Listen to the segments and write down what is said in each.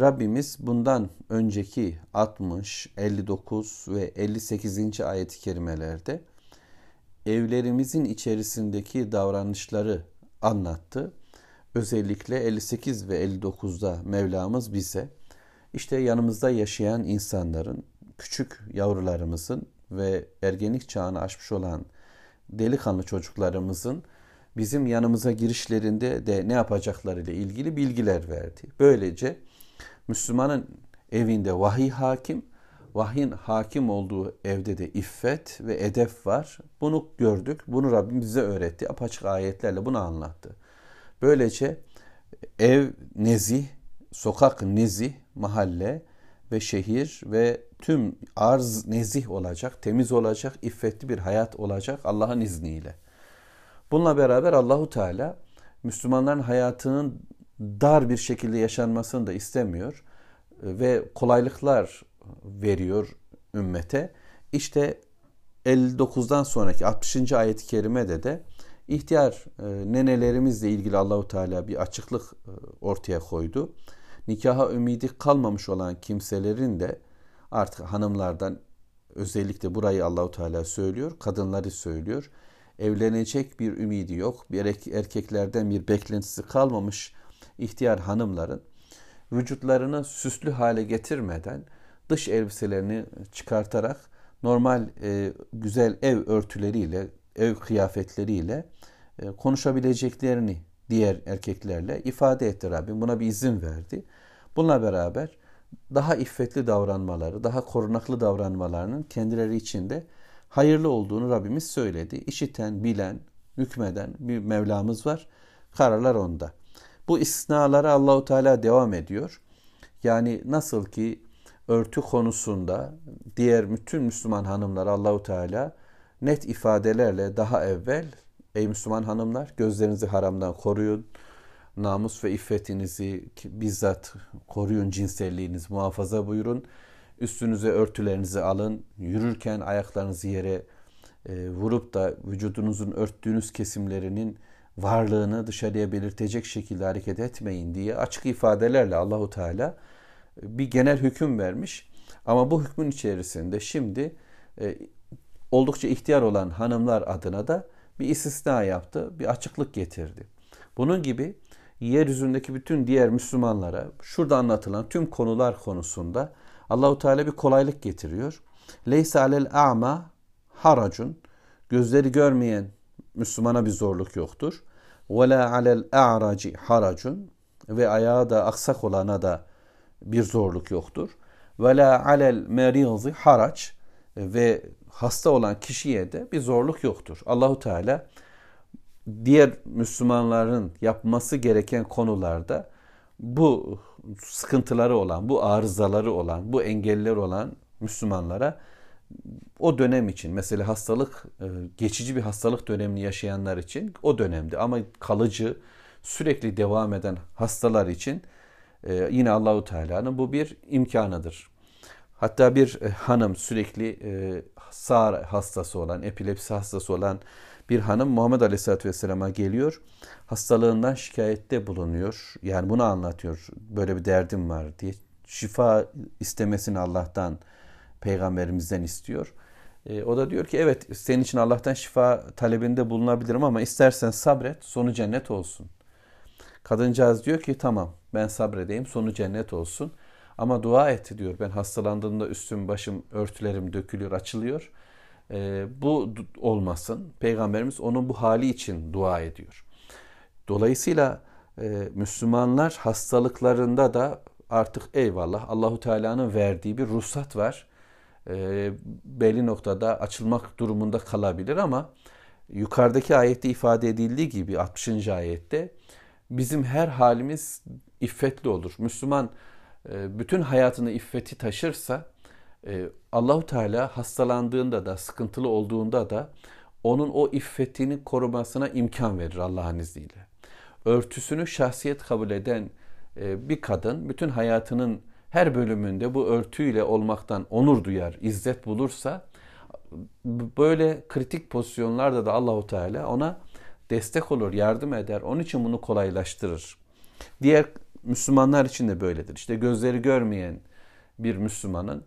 Rabbimiz bundan önceki 60, 59 ve 58. ayet-i kerimelerde evlerimizin içerisindeki davranışları anlattı. Özellikle 58 ve 59'da Mevlamız bize işte yanımızda yaşayan insanların, küçük yavrularımızın ve ergenlik çağını aşmış olan delikanlı çocuklarımızın bizim yanımıza girişlerinde de ne yapacakları ile ilgili bilgiler verdi. Böylece Müslümanın evinde vahiy hakim, vahyin hakim olduğu evde de iffet ve edep var. Bunu gördük. Bunu Rabbim bize öğretti. Apaçık ayetlerle bunu anlattı. Böylece ev nezih, sokak nezih, mahalle ve şehir ve tüm arz nezih olacak, temiz olacak, iffetli bir hayat olacak Allah'ın izniyle. Bununla beraber Allahu Teala Müslümanların hayatının dar bir şekilde yaşanmasını da istemiyor ve kolaylıklar veriyor ümmete. İşte 59'dan sonraki 60. ayet-i kerimede de ihtiyar e, nenelerimizle ilgili Allahu Teala bir açıklık e, ortaya koydu. Nikaha ümidi kalmamış olan kimselerin de artık hanımlardan özellikle burayı Allahu Teala söylüyor, kadınları söylüyor. Evlenecek bir ümidi yok, bir erkeklerden bir beklentisi kalmamış ihtiyar hanımların vücutlarını süslü hale getirmeden dış elbiselerini çıkartarak normal e, güzel ev örtüleriyle, ev kıyafetleriyle e, konuşabileceklerini diğer erkeklerle ifade etti Rabbim. Buna bir izin verdi. Bununla beraber daha iffetli davranmaları, daha korunaklı davranmalarının kendileri için de hayırlı olduğunu Rabbimiz söyledi. İşiten, bilen, hükmeden bir Mevlamız var. Kararlar onda. Bu istisnalara Allahu Teala devam ediyor. Yani nasıl ki örtü konusunda diğer bütün Müslüman hanımlar Allahu Teala net ifadelerle daha evvel ey Müslüman hanımlar gözlerinizi haramdan koruyun. Namus ve iffetinizi bizzat koruyun, cinselliğinizi muhafaza buyurun. Üstünüze örtülerinizi alın. Yürürken ayaklarınızı yere e, vurup da vücudunuzun örttüğünüz kesimlerinin varlığını dışarıya belirtecek şekilde hareket etmeyin diye açık ifadelerle Allahu Teala e, bir genel hüküm vermiş. Ama bu hükmün içerisinde şimdi e, oldukça ihtiyar olan hanımlar adına da bir istisna yaptı, bir açıklık getirdi. Bunun gibi yeryüzündeki bütün diğer Müslümanlara şurada anlatılan tüm konular konusunda Allahu Teala bir kolaylık getiriyor. Leysa alel a'ma haracun gözleri görmeyen Müslümana bir zorluk yoktur. Ve la alel a'raci haracun ve ayağı da aksak olana da bir zorluk yoktur. Ve la alel merizi haraç ve hasta olan kişiye de bir zorluk yoktur. Allahu Teala diğer Müslümanların yapması gereken konularda bu sıkıntıları olan, bu arızaları olan, bu engeller olan Müslümanlara o dönem için mesela hastalık e, geçici bir hastalık dönemini yaşayanlar için o dönemde ama kalıcı sürekli devam eden hastalar için e, yine Allahu Teala'nın bu bir imkanıdır. Hatta bir e, hanım sürekli sağır hastası olan, epilepsi hastası olan bir hanım Muhammed Aleyhisselatü Vesselam'a geliyor. Hastalığından şikayette bulunuyor. Yani bunu anlatıyor. Böyle bir derdim var diye. Şifa istemesini Allah'tan peygamberimizden istiyor. E, o da diyor ki evet senin için Allah'tan şifa talebinde bulunabilirim ama istersen sabret sonu cennet olsun. Kadıncağız diyor ki tamam ben sabredeyim sonu cennet olsun. Ama dua et diyor ben hastalandığımda üstüm başım örtülerim dökülüyor açılıyor. E, bu olmasın. Peygamberimiz onun bu hali için dua ediyor. Dolayısıyla e, Müslümanlar hastalıklarında da artık eyvallah Allahu Teala'nın verdiği bir ruhsat var e, belli noktada açılmak durumunda kalabilir ama yukarıdaki ayette ifade edildiği gibi 60. ayette bizim her halimiz iffetli olur. Müslüman e, bütün hayatını iffeti taşırsa e, Allahu Teala hastalandığında da sıkıntılı olduğunda da onun o iffetini korumasına imkan verir Allah'ın izniyle. Örtüsünü şahsiyet kabul eden e, bir kadın bütün hayatının her bölümünde bu örtüyle olmaktan onur duyar, izzet bulursa böyle kritik pozisyonlarda da Allahu Teala ona destek olur, yardım eder. Onun için bunu kolaylaştırır. Diğer Müslümanlar için de böyledir. İşte gözleri görmeyen bir Müslümanın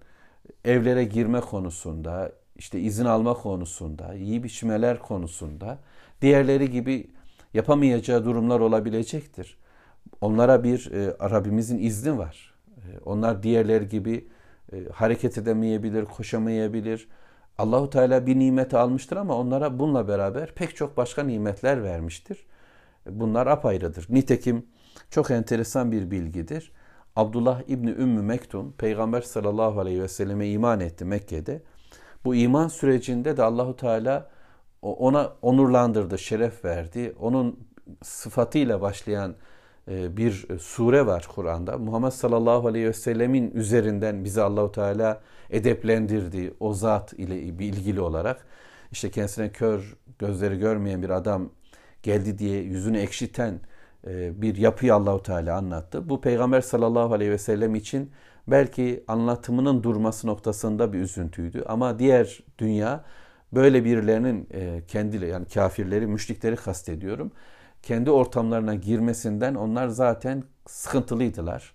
evlere girme konusunda, işte izin alma konusunda, yiyip içmeler konusunda diğerleri gibi yapamayacağı durumlar olabilecektir. Onlara bir e, Rabbimizin izni var. E, onlar diğerler gibi e, hareket edemeyebilir, koşamayabilir. Allahu Teala bir nimeti almıştır ama onlara bununla beraber pek çok başka nimetler vermiştir. Bunlar apayrıdır. Nitekim çok enteresan bir bilgidir. Abdullah İbni Ümmü Mektum Peygamber sallallahu aleyhi ve selleme iman etti Mekke'de. Bu iman sürecinde de Allahu Teala ona onurlandırdı, şeref verdi. Onun sıfatıyla başlayan bir sure var Kur'an'da. Muhammed sallallahu aleyhi ve sellemin üzerinden bizi Allahu Teala edeplendirdi o zat ile ilgili olarak. İşte kendisine kör, gözleri görmeyen bir adam geldi diye yüzünü ekşiten e, bir yapıyı Allahu Teala anlattı. Bu Peygamber sallallahu aleyhi ve sellem için belki anlatımının durması noktasında bir üzüntüydü ama diğer dünya böyle birilerinin e, kendileri yani kafirleri, müşrikleri kastediyorum. Kendi ortamlarına girmesinden onlar zaten sıkıntılıydılar.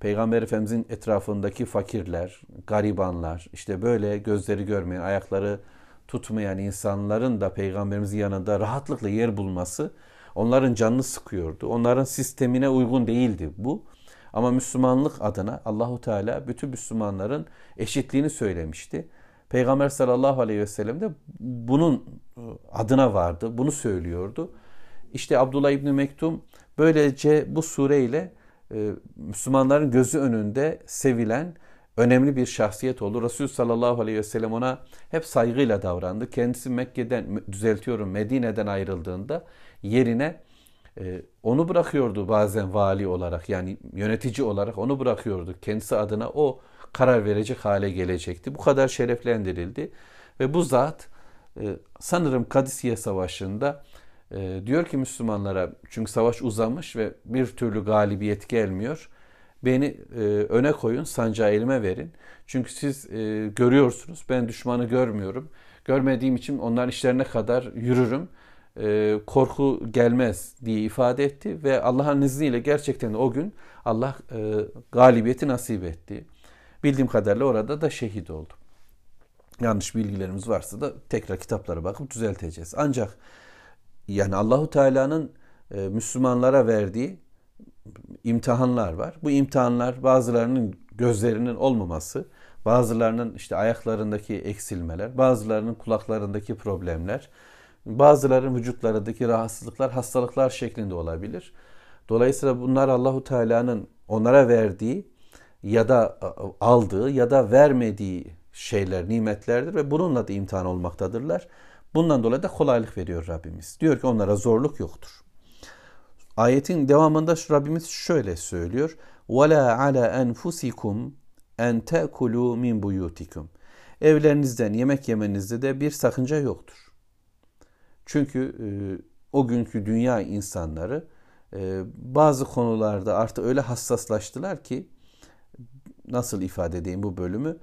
Peygamber Efendimizin etrafındaki fakirler, garibanlar, işte böyle gözleri görmeyen, ayakları tutmayan insanların da peygamberimizin yanında rahatlıkla yer bulması onların canını sıkıyordu. Onların sistemine uygun değildi bu. Ama Müslümanlık adına Allahu Teala bütün Müslümanların eşitliğini söylemişti. Peygamber sallallahu aleyhi ve sellem de bunun adına vardı. Bunu söylüyordu. İşte Abdullah İbni Mektum böylece bu sureyle e, Müslümanların gözü önünde sevilen önemli bir şahsiyet oldu. Resul sallallahu aleyhi ve sellem ona hep saygıyla davrandı. Kendisi Mekke'den düzeltiyorum Medine'den ayrıldığında yerine e, onu bırakıyordu bazen vali olarak yani yönetici olarak onu bırakıyordu. Kendisi adına o karar verecek hale gelecekti. Bu kadar şereflendirildi ve bu zat e, sanırım Kadisiye Savaşı'nda e, diyor ki Müslümanlara çünkü savaş uzamış ve bir türlü galibiyet gelmiyor. Beni e, öne koyun, sancağı elime verin. Çünkü siz e, görüyorsunuz, ben düşmanı görmüyorum. Görmediğim için onların işlerine kadar yürürüm. E, korku gelmez diye ifade etti ve Allah'ın izniyle gerçekten o gün Allah e, galibiyeti nasip etti. Bildiğim kadarıyla orada da şehit oldu. Yanlış bilgilerimiz varsa da tekrar kitaplara bakıp düzelteceğiz. Ancak yani Allahu Teala'nın e, Müslümanlara verdiği imtihanlar var. Bu imtihanlar bazılarının gözlerinin olmaması, bazılarının işte ayaklarındaki eksilmeler, bazılarının kulaklarındaki problemler, bazılarının vücutlarındaki rahatsızlıklar, hastalıklar şeklinde olabilir. Dolayısıyla bunlar Allahu Teala'nın onlara verdiği ya da aldığı ya da vermediği şeyler, nimetlerdir ve bununla da imtihan olmaktadırlar. Bundan dolayı da kolaylık veriyor Rabbimiz. Diyor ki onlara zorluk yoktur. Ayetin devamında şu Rabbimiz şöyle söylüyor. وَلَا عَلَى أَنْفُسِكُمْ اَنْ تَأْكُلُوا مِنْ بُيُوتِكُمْ Evlerinizden yemek yemenizde de bir sakınca yoktur. Çünkü e, o günkü dünya insanları e, bazı konularda artık öyle hassaslaştılar ki nasıl ifade edeyim bu bölümü?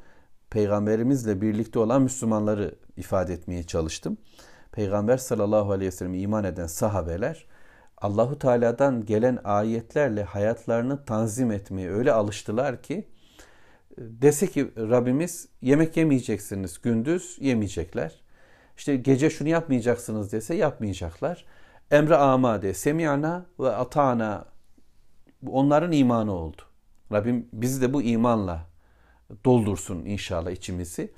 Peygamberimizle birlikte olan Müslümanları ifade etmeye çalıştım. Peygamber sallallahu aleyhi ve sellem iman eden sahabeler Allahu Teala'dan gelen ayetlerle hayatlarını tanzim etmeye öyle alıştılar ki dese ki Rabbimiz yemek yemeyeceksiniz gündüz yemeyecekler. İşte gece şunu yapmayacaksınız dese yapmayacaklar. Emre amade, semiyana ve atana onların imanı oldu. Rabbim bizi de bu imanla doldursun inşallah içimizi.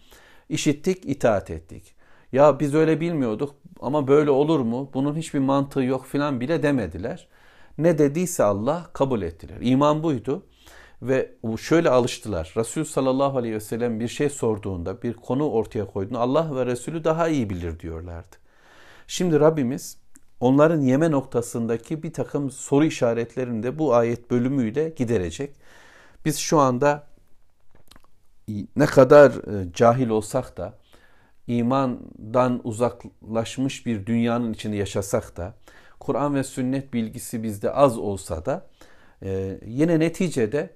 İşittik, itaat ettik. Ya biz öyle bilmiyorduk ama böyle olur mu? Bunun hiçbir mantığı yok filan bile demediler. Ne dediyse Allah kabul ettiler. İman buydu. Ve şöyle alıştılar. Resul sallallahu aleyhi ve sellem bir şey sorduğunda, bir konu ortaya koyduğunda Allah ve Resulü daha iyi bilir diyorlardı. Şimdi Rabbimiz onların yeme noktasındaki bir takım soru işaretlerini de bu ayet bölümüyle giderecek. Biz şu anda ne kadar e, cahil olsak da imandan uzaklaşmış bir dünyanın içinde yaşasak da Kur'an ve sünnet bilgisi bizde az olsa da e, yine neticede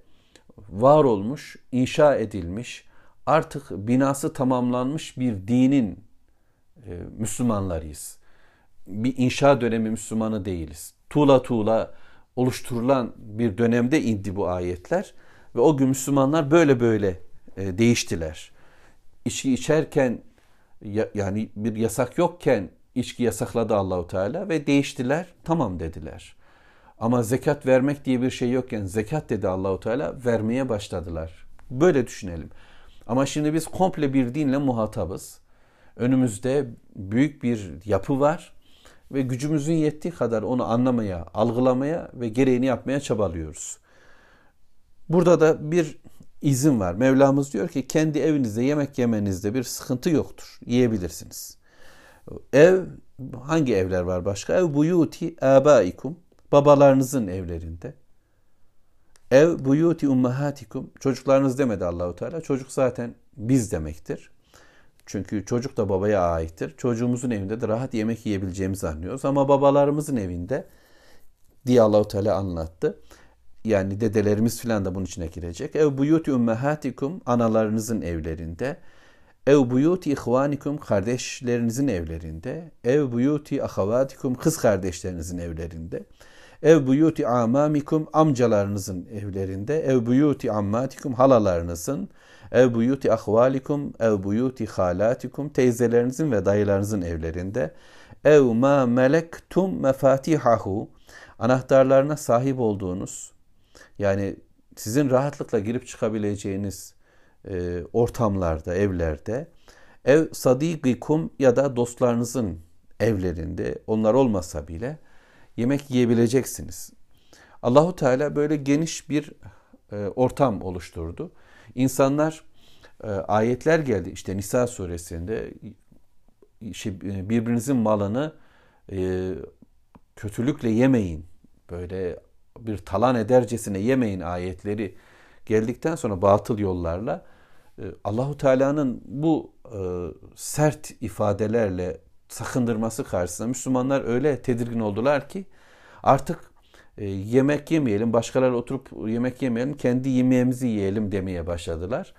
var olmuş, inşa edilmiş, artık binası tamamlanmış bir dinin e, Müslümanlarıyız. Bir inşa dönemi Müslümanı değiliz. Tuğla tuğla oluşturulan bir dönemde indi bu ayetler ve o gün Müslümanlar böyle böyle e, değiştiler. İçki içerken ya, yani bir yasak yokken içki yasakladı Allahu Teala ve değiştiler. Tamam dediler. Ama zekat vermek diye bir şey yokken zekat dedi Allahu Teala vermeye başladılar. Böyle düşünelim. Ama şimdi biz komple bir dinle muhatabız. Önümüzde büyük bir yapı var ve gücümüzün yettiği kadar onu anlamaya, algılamaya ve gereğini yapmaya çabalıyoruz. Burada da bir izin var. Mevlamız diyor ki kendi evinizde yemek yemenizde bir sıkıntı yoktur. Yiyebilirsiniz. Ev hangi evler var başka? Ev buyuti abaikum babalarınızın evlerinde. Ev buyuti ummahatikum çocuklarınız demedi Allahu Teala. Çocuk zaten biz demektir. Çünkü çocuk da babaya aittir. Çocuğumuzun evinde de rahat yemek yiyebileceğimizi anlıyoruz. Ama babalarımızın evinde diye Allahu Teala anlattı. Yani dedelerimiz filan da bunun içine girecek. Ev buyuti ummahatikum analarınızın evlerinde. Ev buyuti ihvanikum kardeşlerinizin evlerinde. Ev buyuti ahavatikum kız kardeşlerinizin evlerinde. Ev buyuti amamikum amcalarınızın evlerinde. Ev buyuti ammatikum halalarınızın. Ev buyuti ahvalikum, ev buyuti halatikum teyzelerinizin ve dayılarınızın evlerinde. Ev ma melektum mefatihahu anahtarlarına sahip olduğunuz yani sizin rahatlıkla girip çıkabileceğiniz e, ortamlarda, evlerde ev sadiqikum ya da dostlarınızın evlerinde onlar olmasa bile yemek yiyebileceksiniz. Allahu Teala böyle geniş bir e, ortam oluşturdu. İnsanlar e, ayetler geldi işte Nisa suresinde şey, e, birbirinizin malını e, kötülükle yemeyin. Böyle bir talan edercesine yemeyin ayetleri geldikten sonra batıl yollarla e, Allahu Teala'nın bu e, sert ifadelerle sakındırması karşısında Müslümanlar öyle tedirgin oldular ki artık e, yemek yemeyelim, başkaları oturup yemek yemeyelim, kendi yemeğimizi yiyelim demeye başladılar.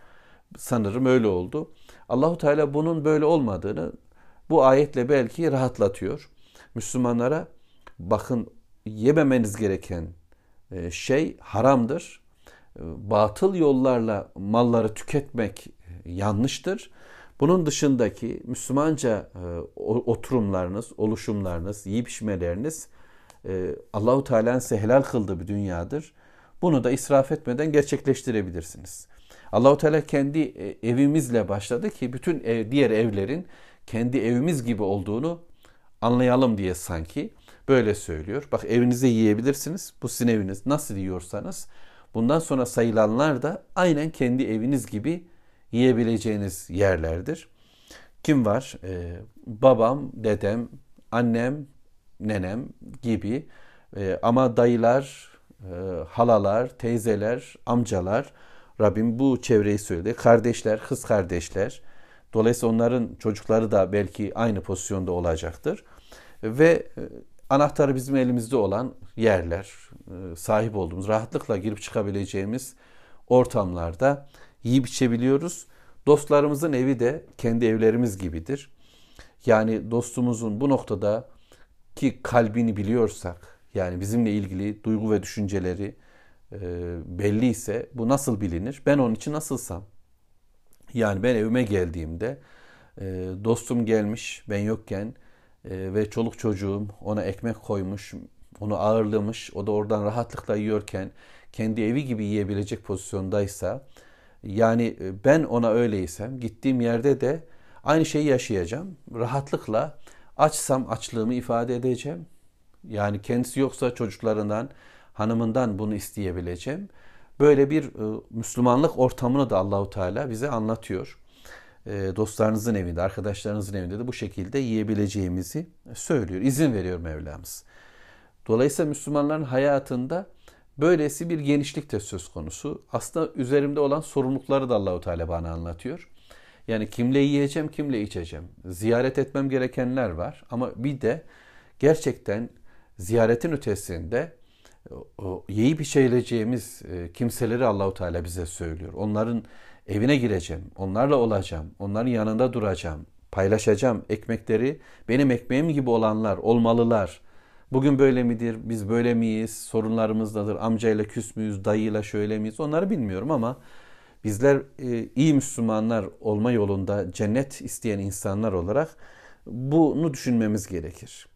Sanırım öyle oldu. Allahu Teala bunun böyle olmadığını bu ayetle belki rahatlatıyor. Müslümanlara bakın yememeniz gereken şey haramdır. E, batıl yollarla malları tüketmek yanlıştır. Bunun dışındaki Müslümanca oturumlarınız, oluşumlarınız, yiyip içmeleriniz e, Allahu Teala'nın size helal kıldığı bir dünyadır. Bunu da israf etmeden gerçekleştirebilirsiniz. Allahu Teala kendi e, evimizle başladı ki bütün ev, diğer evlerin kendi evimiz gibi olduğunu anlayalım diye sanki böyle söylüyor. Bak evinize yiyebilirsiniz. Bu sizin eviniz. Nasıl yiyorsanız bundan sonra sayılanlar da aynen kendi eviniz gibi yiyebileceğiniz yerlerdir. Kim var? Ee, babam, dedem, annem, nenem gibi e, ama dayılar, e, halalar, teyzeler, amcalar Rabbim bu çevreyi söyledi. Kardeşler, kız kardeşler. Dolayısıyla onların çocukları da belki aynı pozisyonda olacaktır. Ve e, anahtarı bizim elimizde olan yerler, e, sahip olduğumuz, rahatlıkla girip çıkabileceğimiz ortamlarda yiyip içebiliyoruz. Dostlarımızın evi de kendi evlerimiz gibidir. Yani dostumuzun bu noktada ki kalbini biliyorsak yani bizimle ilgili duygu ve düşünceleri e, belli ise bu nasıl bilinir? Ben onun için nasılsam. Yani ben evime geldiğimde e, dostum gelmiş ben yokken e, ve çoluk çocuğum ona ekmek koymuş, onu ağırlamış, o da oradan rahatlıkla yiyorken kendi evi gibi yiyebilecek pozisyondaysa yani e, ben ona öyleysem gittiğim yerde de aynı şeyi yaşayacağım. Rahatlıkla Açsam açlığımı ifade edeceğim. Yani kendisi yoksa çocuklarından, hanımından bunu isteyebileceğim. Böyle bir e, Müslümanlık ortamını da Allahu Teala bize anlatıyor. E, dostlarınızın evinde, arkadaşlarınızın evinde de bu şekilde yiyebileceğimizi söylüyor. İzin veriyor Mevlamız. Dolayısıyla Müslümanların hayatında Böylesi bir genişlik de söz konusu. Aslında üzerimde olan sorumlulukları da Allahu Teala bana anlatıyor. Yani kimle yiyeceğim, kimle içeceğim. Ziyaret etmem gerekenler var ama bir de gerçekten ziyaretin ötesinde o yiyip içeceğimiz e, kimseleri Allahu Teala bize söylüyor. Onların evine gireceğim, onlarla olacağım, onların yanında duracağım, paylaşacağım ekmekleri. Benim ekmeğim gibi olanlar olmalılar. Bugün böyle midir, biz böyle miyiz, sorunlarımız nedir, amcayla küs müyüz, dayıyla şöyle miyiz onları bilmiyorum ama bizler e, iyi Müslümanlar olma yolunda cennet isteyen insanlar olarak bunu düşünmemiz gerekir.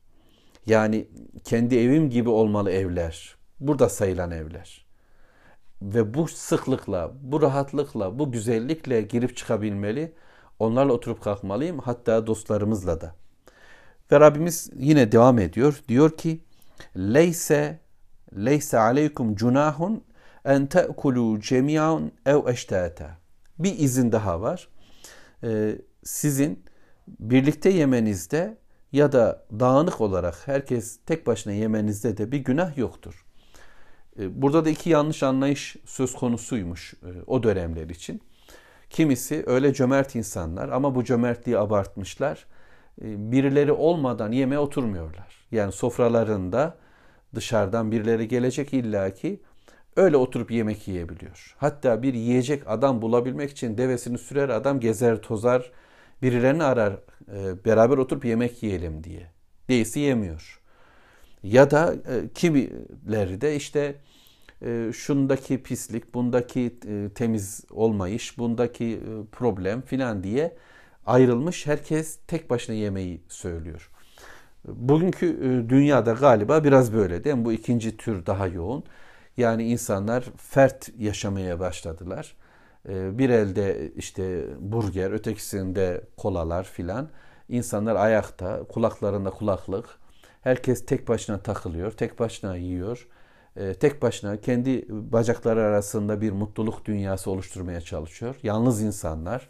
Yani kendi evim gibi olmalı evler. Burada sayılan evler. Ve bu sıklıkla, bu rahatlıkla, bu güzellikle girip çıkabilmeli. Onlarla oturup kalkmalıyım. Hatta dostlarımızla da. Ve Rabbimiz yine devam ediyor. Diyor ki Leyse leyse aleykum cunahun en te'kulu cemiyan ev eştata. Bir izin daha var. Ee, sizin birlikte yemenizde ya da dağınık olarak herkes tek başına yemenizde de bir günah yoktur. Ee, burada da iki yanlış anlayış söz konusuymuş e, o dönemler için. Kimisi öyle cömert insanlar ama bu cömertliği abartmışlar. Ee, birileri olmadan yemeğe oturmuyorlar. Yani sofralarında dışarıdan birileri gelecek illaki öyle oturup yemek yiyebiliyor. Hatta bir yiyecek adam bulabilmek için devesini sürer adam gezer tozar birilerini arar e, beraber oturup yemek yiyelim diye. Değilse yemiyor. Ya da e, kimileri de işte e, şundaki pislik, bundaki e, temiz olmayış, bundaki e, problem filan diye ayrılmış. Herkes tek başına yemeği söylüyor. Bugünkü e, dünyada galiba biraz böyle değil mi? Bu ikinci tür daha yoğun. Yani insanlar fert yaşamaya başladılar. E, bir elde işte burger, ötekisinde kolalar filan. İnsanlar ayakta, kulaklarında kulaklık. Herkes tek başına takılıyor, tek başına yiyor. E, tek başına kendi bacakları arasında bir mutluluk dünyası oluşturmaya çalışıyor. Yalnız insanlar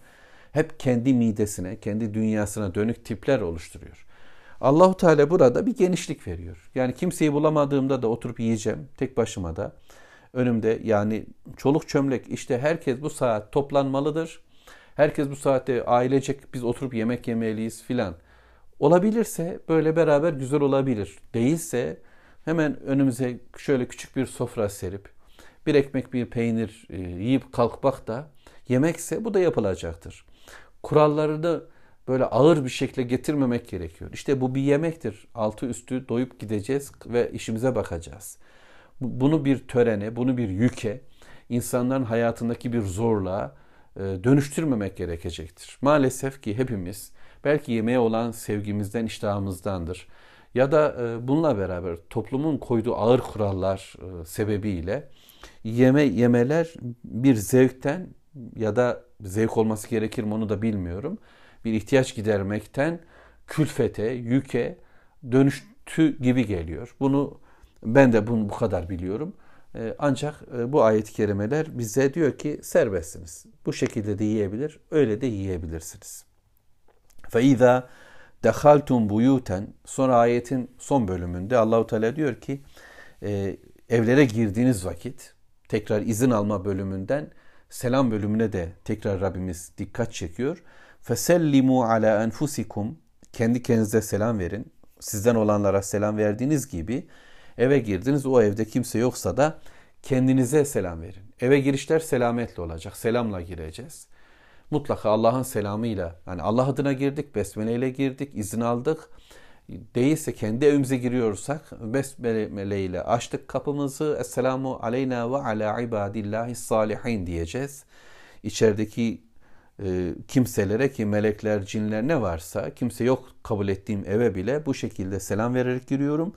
hep kendi midesine, kendi dünyasına dönük tipler oluşturuyor. Allahu Teala burada bir genişlik veriyor. Yani kimseyi bulamadığımda da oturup yiyeceğim tek başıma da. Önümde yani çoluk çömlek işte herkes bu saat toplanmalıdır. Herkes bu saatte ailecek biz oturup yemek yemeliyiz filan. Olabilirse böyle beraber güzel olabilir. Değilse hemen önümüze şöyle küçük bir sofra serip bir ekmek bir peynir e, yiyip kalkmak da yemekse bu da yapılacaktır. Kurallarını böyle ağır bir şekilde getirmemek gerekiyor. İşte bu bir yemektir. Altı üstü doyup gideceğiz ve işimize bakacağız. Bunu bir törene, bunu bir yüke, insanların hayatındaki bir zorluğa e, dönüştürmemek gerekecektir. Maalesef ki hepimiz belki yemeğe olan sevgimizden, iştahımızdandır Ya da e, bununla beraber toplumun koyduğu ağır kurallar e, sebebiyle yeme yemeler bir zevkten ya da zevk olması gerekir mi onu da bilmiyorum bir ihtiyaç gidermekten külfete, yüke dönüştü gibi geliyor. Bunu ben de bunu bu kadar biliyorum. Ee, ancak e, bu ayet-i kerimeler bize diyor ki serbestsiniz. Bu şekilde de yiyebilir, öyle de yiyebilirsiniz. فَاِذَا dehaltum buyuten sonra ayetin son bölümünde Allahu Teala diyor ki e, evlere girdiğiniz vakit tekrar izin alma bölümünden selam bölümüne de tekrar Rabbimiz dikkat çekiyor. Fesellimu ala enfusikum kendi kendinize selam verin. Sizden olanlara selam verdiğiniz gibi eve girdiniz o evde kimse yoksa da kendinize selam verin. Eve girişler selametle olacak. Selamla gireceğiz. Mutlaka Allah'ın selamıyla yani Allah adına girdik, besmele ile girdik, izin aldık. Değilse kendi evimize giriyorsak besmele ile açtık kapımızı. Esselamu aleyna ve ala ibadillahi salihin diyeceğiz. İçerideki e, kimselere ki melekler, cinler ne varsa kimse yok kabul ettiğim eve bile bu şekilde selam vererek giriyorum.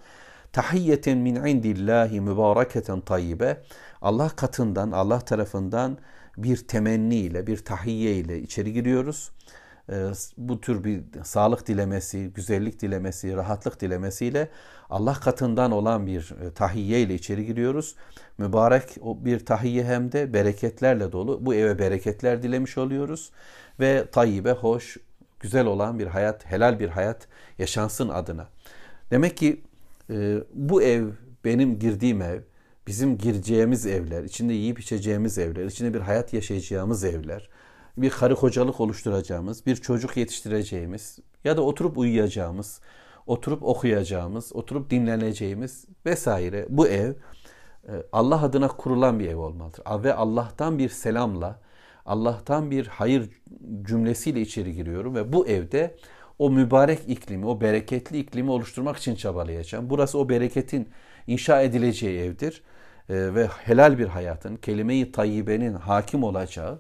Tahiyyeten min indillahi mübareketen tayyibe. Allah katından, Allah tarafından bir temenni ile, bir tahiyye ile içeri giriyoruz. E, bu tür bir sağlık dilemesi, güzellik dilemesi, rahatlık dilemesiyle Allah katından olan bir e, tahiyye ile içeri giriyoruz. Mübarek bir tahiyye hem de bereketlerle dolu. Bu eve bereketler dilemiş oluyoruz ve tayyibe, hoş, güzel olan bir hayat, helal bir hayat yaşansın adına. Demek ki e, bu ev benim girdiğim ev bizim gireceğimiz evler, içinde yiyip içeceğimiz evler, içinde bir hayat yaşayacağımız evler, bir karı kocalık oluşturacağımız, bir çocuk yetiştireceğimiz ya da oturup uyuyacağımız, oturup okuyacağımız, oturup dinleneceğimiz vesaire bu ev e, Allah adına kurulan bir ev olmalıdır. Ve Allah'tan bir selamla, Allah'tan bir hayır cümlesiyle içeri giriyorum ve bu evde o mübarek iklimi, o bereketli iklimi oluşturmak için çabalayacağım. Burası o bereketin inşa edileceği evdir ve helal bir hayatın, kelime-i tayyibenin hakim olacağı,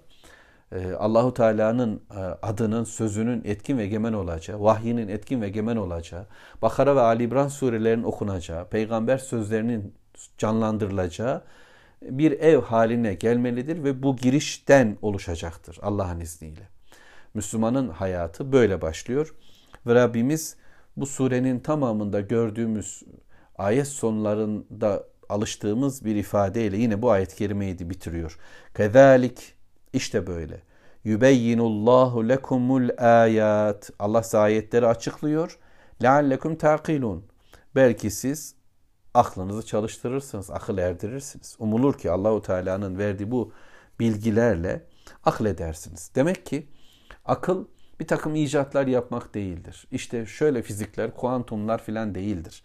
e, Allahu Teala'nın e, adının, sözünün etkin ve egemen olacağı, vahyinin etkin ve egemen olacağı, Bakara ve Ali İmran surelerinin okunacağı, peygamber sözlerinin canlandırılacağı bir ev haline gelmelidir ve bu girişten oluşacaktır Allah'ın izniyle. Müslümanın hayatı böyle başlıyor ve Rabbimiz bu surenin tamamında gördüğümüz ayet sonlarında alıştığımız bir ifadeyle yine bu ayet-i kerimeyi bitiriyor. Kezalik işte böyle. Yübeyyinullahu lekumul ayat. Allah size ayetleri açıklıyor. Leallekum taqilun. Belki siz aklınızı çalıştırırsınız, akıl erdirirsiniz. Umulur ki Allahu Teala'nın verdiği bu bilgilerle akledersiniz. Demek ki akıl bir takım icatlar yapmak değildir. İşte şöyle fizikler, kuantumlar filan değildir.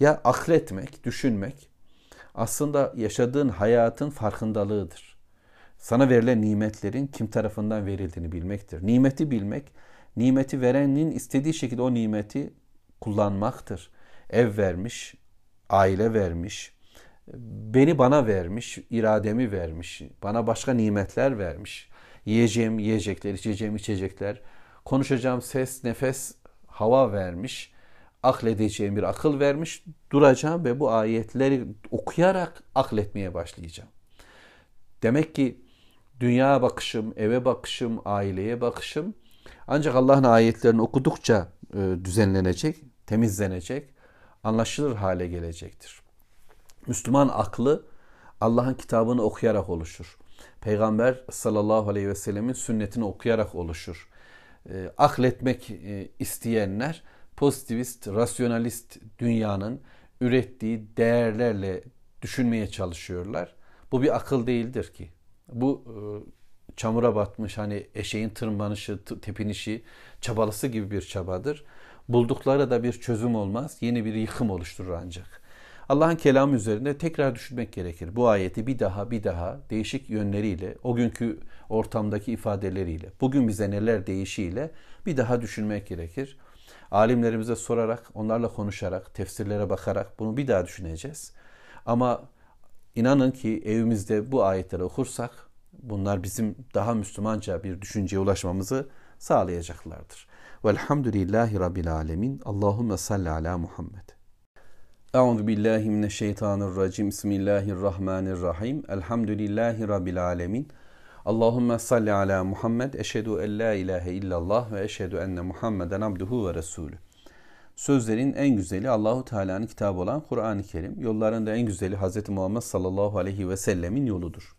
Ya akletmek, düşünmek aslında yaşadığın hayatın farkındalığıdır. Sana verilen nimetlerin kim tarafından verildiğini bilmektir. Nimeti bilmek, nimeti verenin istediği şekilde o nimeti kullanmaktır. Ev vermiş, aile vermiş, beni bana vermiş, irademi vermiş, bana başka nimetler vermiş. Yiyeceğim yiyecekler, içeceğim içecekler, konuşacağım ses, nefes, hava vermiş, akledeceğim bir akıl vermiş, duracağım ve bu ayetleri okuyarak akletmeye başlayacağım. Demek ki dünya bakışım, eve bakışım, aileye bakışım ancak Allah'ın ayetlerini okudukça e, düzenlenecek, temizlenecek, anlaşılır hale gelecektir. Müslüman aklı Allah'ın kitabını okuyarak oluşur. Peygamber sallallahu aleyhi ve sellemin sünnetini okuyarak oluşur. E, akletmek e, isteyenler pozitivist, rasyonalist dünyanın ürettiği değerlerle düşünmeye çalışıyorlar. Bu bir akıl değildir ki. Bu e, çamura batmış hani eşeğin tırmanışı, tepinişi, çabalısı gibi bir çabadır. Buldukları da bir çözüm olmaz. Yeni bir yıkım oluşturur ancak. Allah'ın kelamı üzerinde tekrar düşünmek gerekir. Bu ayeti bir daha bir daha değişik yönleriyle, o günkü ortamdaki ifadeleriyle, bugün bize neler değişiyle bir daha düşünmek gerekir. Alimlerimize sorarak, onlarla konuşarak, tefsirlere bakarak bunu bir daha düşüneceğiz. Ama inanın ki evimizde bu ayetleri okursak bunlar bizim daha Müslümanca bir düşünceye ulaşmamızı sağlayacaklardır. Velhamdülillahi Rabbil Alemin. Allahümme salli ala Muhammed. Euzu billahi mineşşeytanirracim. Bismillahirrahmanirrahim. Elhamdülillahi Rabbil Alemin. Allahümme salli ala Muhammed. Eşhedü en la ilahe illallah ve eşhedü enne Muhammeden abduhu ve resulü. Sözlerin en güzeli Allahu Teala'nın kitabı olan Kur'an-ı Kerim. Yolların da en güzeli Hz. Muhammed sallallahu aleyhi ve sellemin yoludur.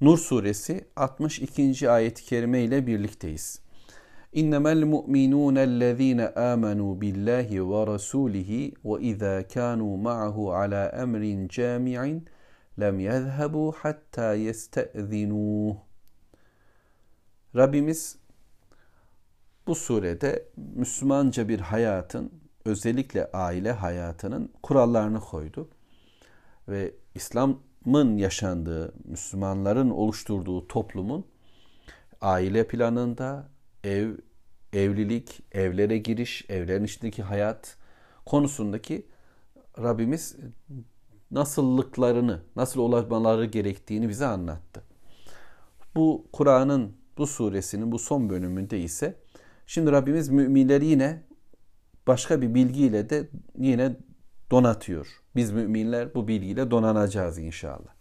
Nur suresi 62. ayet-i kerime ile birlikteyiz. İnnemel mu'minûnellezîne âmenû billahi ve rasûlihi ve izâ kânû ma'ahu alâ emrin câmi'in lem yezhebu hatta yeste'zinûh. Rabbimiz bu surede Müslümanca bir hayatın özellikle aile hayatının kurallarını koydu. Ve İslam'ın yaşandığı, Müslümanların oluşturduğu toplumun aile planında ev, evlilik, evlere giriş, evlerin içindeki hayat konusundaki Rabbimiz nasıllıklarını, nasıl olmaları gerektiğini bize anlattı. Bu Kur'an'ın bu suresinin bu son bölümünde ise şimdi Rabbimiz müminleri yine başka bir bilgiyle de yine donatıyor. Biz müminler bu bilgiyle donanacağız inşallah.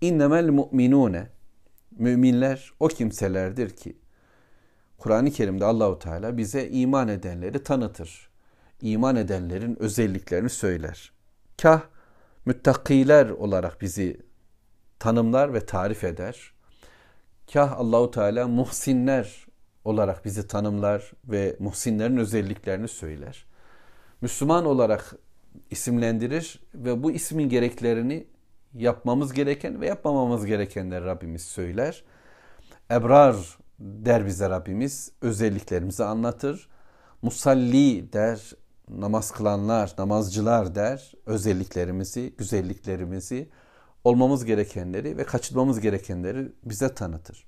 İnnemel mu'minune müminler o kimselerdir ki Kur'an-ı Kerim'de Allahu Teala bize iman edenleri tanıtır. İman edenlerin özelliklerini söyler. Kah müttakiler olarak bizi tanımlar ve tarif eder. Kah Allahu Teala muhsinler olarak bizi tanımlar ve muhsinlerin özelliklerini söyler. Müslüman olarak isimlendirir ve bu ismin gereklerini yapmamız gereken ve yapmamamız gerekenleri Rabbimiz söyler. Ebrar der bize Rabbimiz, özelliklerimizi anlatır. Musalli der, namaz kılanlar, namazcılar der, özelliklerimizi, güzelliklerimizi, olmamız gerekenleri ve kaçırmamız gerekenleri bize tanıtır.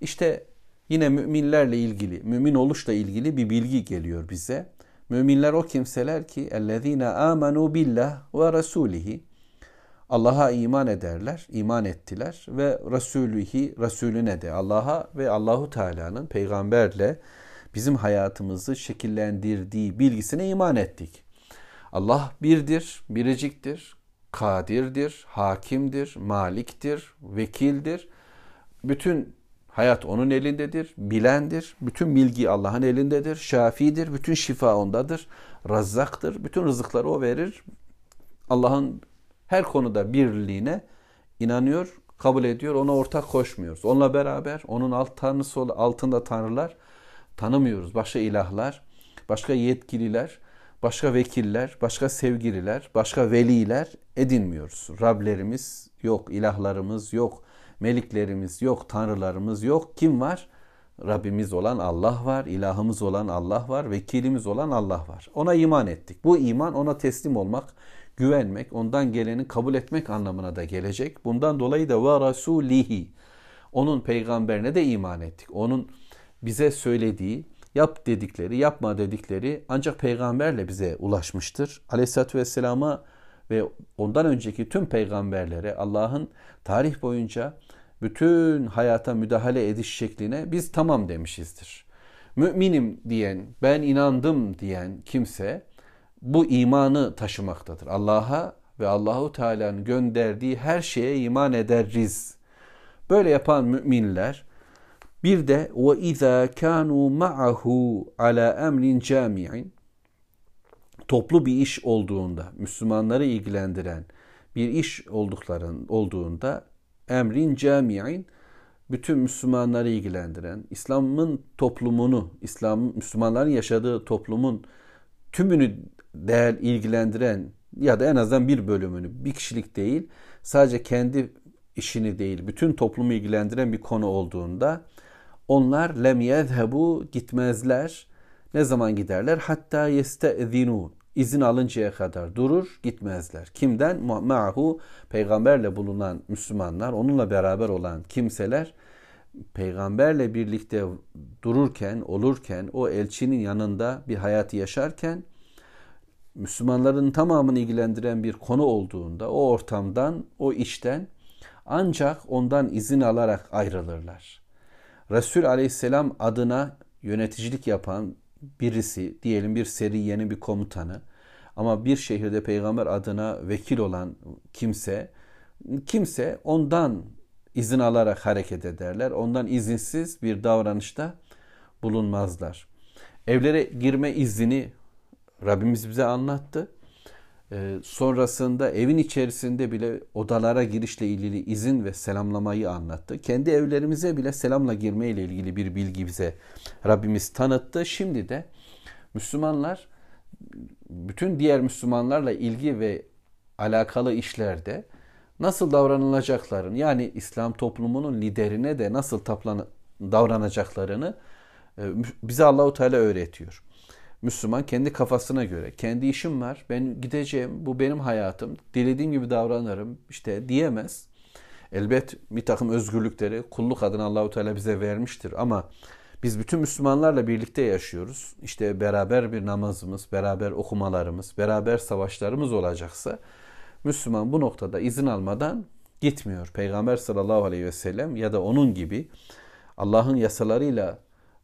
İşte yine müminlerle ilgili, mümin oluşla ilgili bir bilgi geliyor bize. Müminler o kimseler ki ellezine amenu billah ve rasulihi Allah'a iman ederler, iman ettiler ve Resulühi, Resulüne de Allah'a ve Allahu Teala'nın peygamberle bizim hayatımızı şekillendirdiği bilgisine iman ettik. Allah birdir, biriciktir, kadirdir, hakimdir, maliktir, vekildir. Bütün hayat onun elindedir, bilendir. Bütün bilgi Allah'ın elindedir, şafidir, bütün şifa ondadır, razzaktır. Bütün rızıkları o verir. Allah'ın her konuda birliğine inanıyor, kabul ediyor, ona ortak koşmuyoruz. Onunla beraber onun alt tanrısı altında tanrılar tanımıyoruz. Başka ilahlar, başka yetkililer, başka vekiller, başka sevgililer, başka veliler edinmiyoruz. Rablerimiz yok, ilahlarımız yok, meliklerimiz yok, tanrılarımız yok. Kim var? Rabbimiz olan Allah var, ilahımız olan Allah var, vekilimiz olan Allah var. Ona iman ettik. Bu iman ona teslim olmak, güvenmek, ondan geleni kabul etmek anlamına da gelecek. Bundan dolayı da ve rasulihi onun peygamberine de iman ettik. Onun bize söylediği, yap dedikleri, yapma dedikleri ancak peygamberle bize ulaşmıştır. Aleyhisselatü Vesselam'a ve ondan önceki tüm peygamberlere Allah'ın tarih boyunca bütün hayata müdahale ediş şekline biz tamam demişizdir. Müminim diyen, ben inandım diyen kimse bu imanı taşımaktadır. Allah'a ve Allahu Teala'nın gönderdiği her şeye iman ederiz. Böyle yapan müminler bir de ve izâ kânû ma'ahu ala emrin cami'in toplu bir iş olduğunda, Müslümanları ilgilendiren bir iş oldukların olduğunda emrin cami'in bütün Müslümanları ilgilendiren, İslam'ın toplumunu, İslam Müslümanların yaşadığı toplumun tümünü değer ilgilendiren ya da en azından bir bölümünü, bir kişilik değil, sadece kendi işini değil, bütün toplumu ilgilendiren bir konu olduğunda onlar lem yezhebu gitmezler. Ne zaman giderler? Hatta yestezinu izin alıncaya kadar durur gitmezler. Kimden? Ma'hu peygamberle bulunan Müslümanlar, onunla beraber olan kimseler peygamberle birlikte dururken, olurken, o elçinin yanında bir hayatı yaşarken Müslümanların tamamını ilgilendiren bir konu olduğunda o ortamdan, o işten ancak ondan izin alarak ayrılırlar. Resul aleyhisselam adına yöneticilik yapan birisi, diyelim bir seriyenin bir komutanı ama bir şehirde peygamber adına vekil olan kimse, kimse ondan izin alarak hareket ederler. Ondan izinsiz bir davranışta bulunmazlar. Evlere girme izni Rabbimiz bize anlattı. Ee, sonrasında evin içerisinde bile odalara girişle ilgili izin ve selamlamayı anlattı. Kendi evlerimize bile selamla girme ile ilgili bir bilgi bize Rabbimiz tanıttı. Şimdi de Müslümanlar bütün diğer Müslümanlarla ilgi ve alakalı işlerde nasıl davranılacaklarını yani İslam toplumunun liderine de nasıl davranacaklarını e, bize Allahu Teala öğretiyor. Müslüman kendi kafasına göre, kendi işim var, ben gideceğim, bu benim hayatım, dilediğim gibi davranırım işte diyemez. Elbet bir takım özgürlükleri kulluk adına Allahu Teala bize vermiştir ama biz bütün Müslümanlarla birlikte yaşıyoruz. İşte beraber bir namazımız, beraber okumalarımız, beraber savaşlarımız olacaksa Müslüman bu noktada izin almadan gitmiyor. Peygamber sallallahu aleyhi ve sellem ya da onun gibi Allah'ın yasalarıyla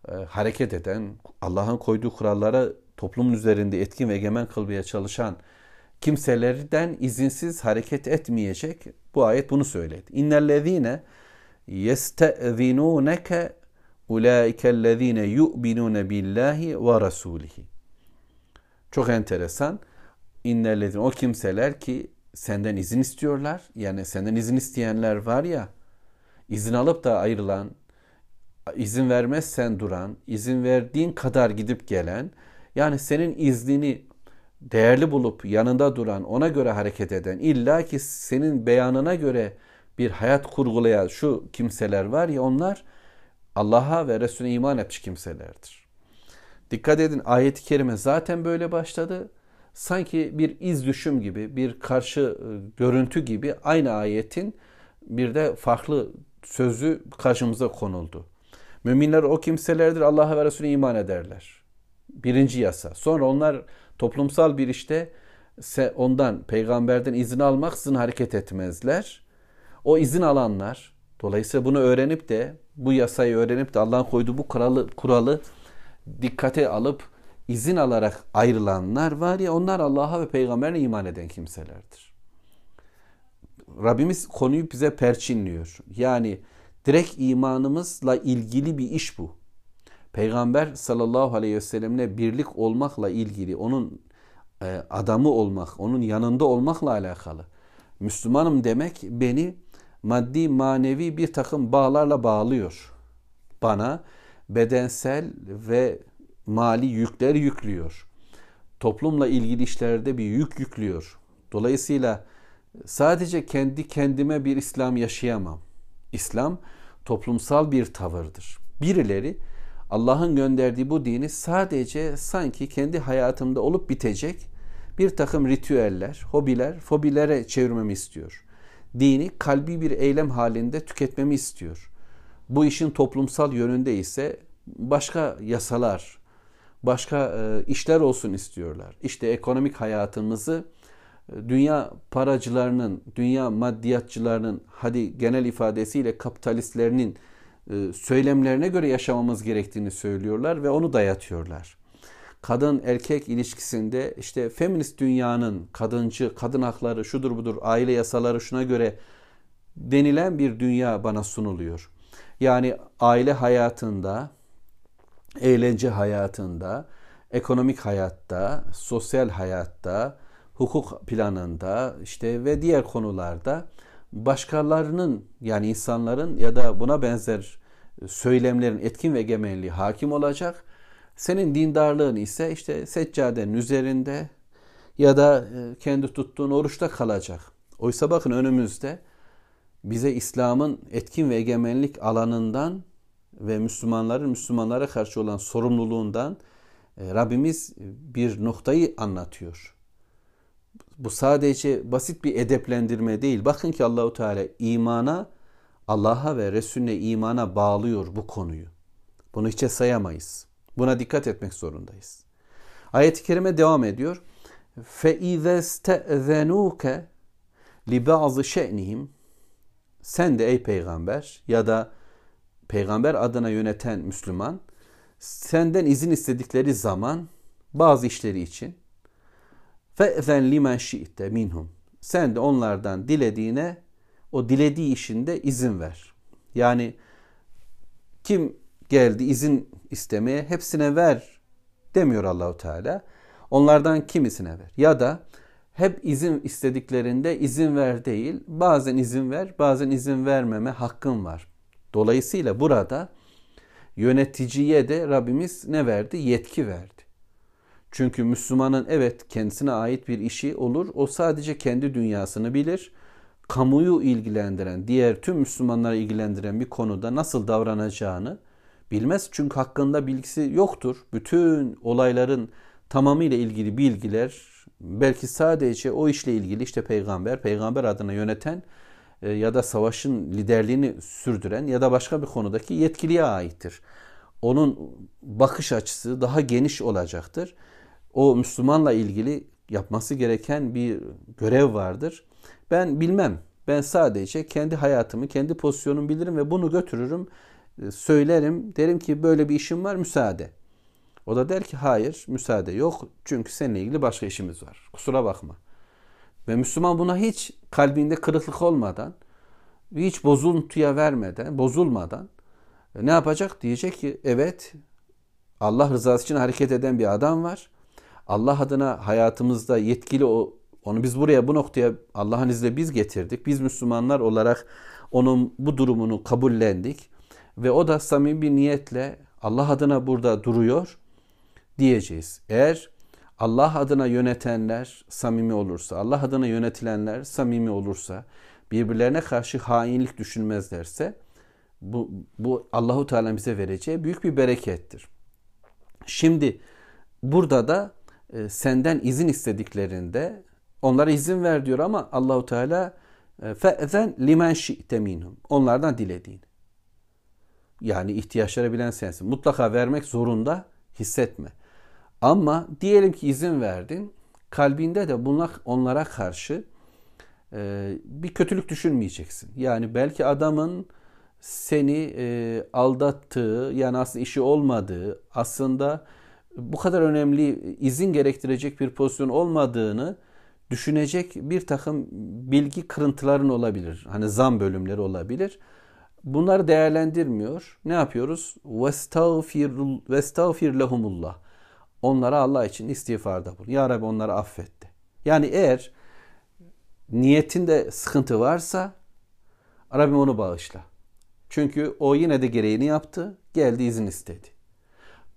e, hareket eden, Allah'ın koyduğu kurallara toplumun üzerinde etkin ve egemen kılmaya çalışan kimselerden izinsiz hareket etmeyecek. Bu ayet bunu söyledi. İnnellezine yestezinuneke ulaikellezine yu'minune billahi ve rasulihi. Çok enteresan. İnnellezine o kimseler ki senden izin istiyorlar. Yani senden izin isteyenler var ya izin alıp da ayrılan, izin vermezsen duran, izin verdiğin kadar gidip gelen, yani senin iznini değerli bulup yanında duran, ona göre hareket eden, illa ki senin beyanına göre bir hayat kurgulayan şu kimseler var ya onlar Allah'a ve Resulüne iman etmiş kimselerdir. Dikkat edin ayet-i kerime zaten böyle başladı. Sanki bir iz düşüm gibi, bir karşı e, görüntü gibi aynı ayetin bir de farklı sözü karşımıza konuldu. Müminler o kimselerdir Allah'a ve Resulüne iman ederler. Birinci yasa. Sonra onlar toplumsal bir işte ondan, peygamberden izin almaksızın hareket etmezler. O izin alanlar, dolayısıyla bunu öğrenip de, bu yasayı öğrenip de Allah'ın koyduğu bu kuralı, kuralı dikkate alıp izin alarak ayrılanlar var ya onlar Allah'a ve peygamberine iman eden kimselerdir. Rabbimiz konuyu bize perçinliyor. Yani direkt imanımızla ilgili bir iş bu. Peygamber sallallahu aleyhi ve sellemle birlik olmakla ilgili, onun e, adamı olmak, onun yanında olmakla alakalı. Müslümanım demek beni maddi manevi bir takım bağlarla bağlıyor. Bana bedensel ve mali yükler yüklüyor. Toplumla ilgili işlerde bir yük yüklüyor. Dolayısıyla sadece kendi kendime bir İslam yaşayamam. İslam toplumsal bir tavırdır. Birileri Allah'ın gönderdiği bu dini sadece sanki kendi hayatımda olup bitecek bir takım ritüeller, hobiler, fobilere çevirmemi istiyor. Dini kalbi bir eylem halinde tüketmemi istiyor. Bu işin toplumsal yönünde ise başka yasalar, başka e, işler olsun istiyorlar. İşte ekonomik hayatımızı dünya paracılarının, dünya maddiyatçılarının, hadi genel ifadesiyle kapitalistlerinin e, söylemlerine göre yaşamamız gerektiğini söylüyorlar ve onu dayatıyorlar. Kadın erkek ilişkisinde işte feminist dünyanın kadıncı, kadın hakları şudur budur, aile yasaları şuna göre denilen bir dünya bana sunuluyor. Yani aile hayatında, eğlence hayatında, ekonomik hayatta, sosyal hayatta, hukuk planında işte ve diğer konularda başkalarının yani insanların ya da buna benzer söylemlerin etkin ve egemenliği hakim olacak. Senin dindarlığın ise işte seccadenin üzerinde ya da e, kendi tuttuğun oruçta kalacak. Oysa bakın önümüzde bize İslam'ın etkin ve egemenlik alanından ve Müslümanların Müslümanlara karşı olan sorumluluğundan e, Rabbimiz bir noktayı anlatıyor. Bu sadece basit bir edeplendirme değil. Bakın ki Allahu Teala imana, Allah'a ve Resulüne imana bağlıyor bu konuyu. Bunu hiçe sayamayız. Buna dikkat etmek zorundayız. Ayet-i kerime devam ediyor. فَاِذَا اسْتَأْذَنُوكَ لِبَعْضِ شَأْنِهِمْ Sen de ey peygamber ya da peygamber adına yöneten Müslüman senden izin istedikleri zaman bazı işleri için fe'zen limen şi'te minhum sen de onlardan dilediğine o dilediği işinde izin ver. Yani kim geldi izin istemeye hepsine ver demiyor Allahu Teala. Onlardan kimisine ver. Ya da hep izin istediklerinde izin ver değil, bazen izin ver, bazen izin vermeme hakkın var. Dolayısıyla burada yöneticiye de Rabbimiz ne verdi? Yetki verdi. Çünkü Müslümanın evet kendisine ait bir işi olur. O sadece kendi dünyasını bilir. Kamuyu ilgilendiren, diğer tüm Müslümanları ilgilendiren bir konuda nasıl davranacağını bilmez. Çünkü hakkında bilgisi yoktur. Bütün olayların tamamıyla ilgili bilgiler belki sadece o işle ilgili işte peygamber, peygamber adına yöneten e, ya da savaşın liderliğini sürdüren ya da başka bir konudaki yetkiliye aittir. Onun bakış açısı daha geniş olacaktır. O Müslümanla ilgili yapması gereken bir görev vardır. Ben bilmem. Ben sadece kendi hayatımı, kendi pozisyonumu bilirim ve bunu götürürüm, e, söylerim. Derim ki böyle bir işim var, müsaade. O da der ki hayır, müsaade yok. Çünkü seninle ilgili başka işimiz var. Kusura bakma. Ve Müslüman buna hiç kalbinde kırıklık olmadan, hiç bozuntuya vermeden, bozulmadan e, ne yapacak? Diyecek ki evet Allah rızası için hareket eden bir adam var. Allah adına hayatımızda yetkili o onu biz buraya bu noktaya Allah'ın izniyle biz getirdik. Biz Müslümanlar olarak onun bu durumunu kabullendik ve o da samimi bir niyetle Allah adına burada duruyor diyeceğiz. Eğer Allah adına yönetenler samimi olursa, Allah adına yönetilenler samimi olursa, birbirlerine karşı hainlik düşünmezlerse bu, bu Allahu Teala bize vereceği büyük bir berekettir. Şimdi burada da e, senden izin istediklerinde onlara izin ver diyor ama Allahu Teala e, fe'zen limen şi'te minhum. Onlardan dilediğin. Yani ihtiyaçları bilen sensin. Mutlaka vermek zorunda hissetme. Ama diyelim ki izin verdin. Kalbinde de bunlar onlara karşı e, bir kötülük düşünmeyeceksin. Yani belki adamın seni e, aldattığı yani aslında işi olmadığı aslında bu kadar önemli izin gerektirecek bir pozisyon olmadığını düşünecek bir takım bilgi kırıntıların olabilir. Hani zam bölümleri olabilir. Bunları değerlendirmiyor. Ne yapıyoruz? Vestağfir, lehumullah. Onlara Allah için istiğfarda bulun. Ya Rabbi onları affetti. Yani eğer niyetinde sıkıntı varsa Rabbim onu bağışla. Çünkü o yine de gereğini yaptı. Geldi izin istedi.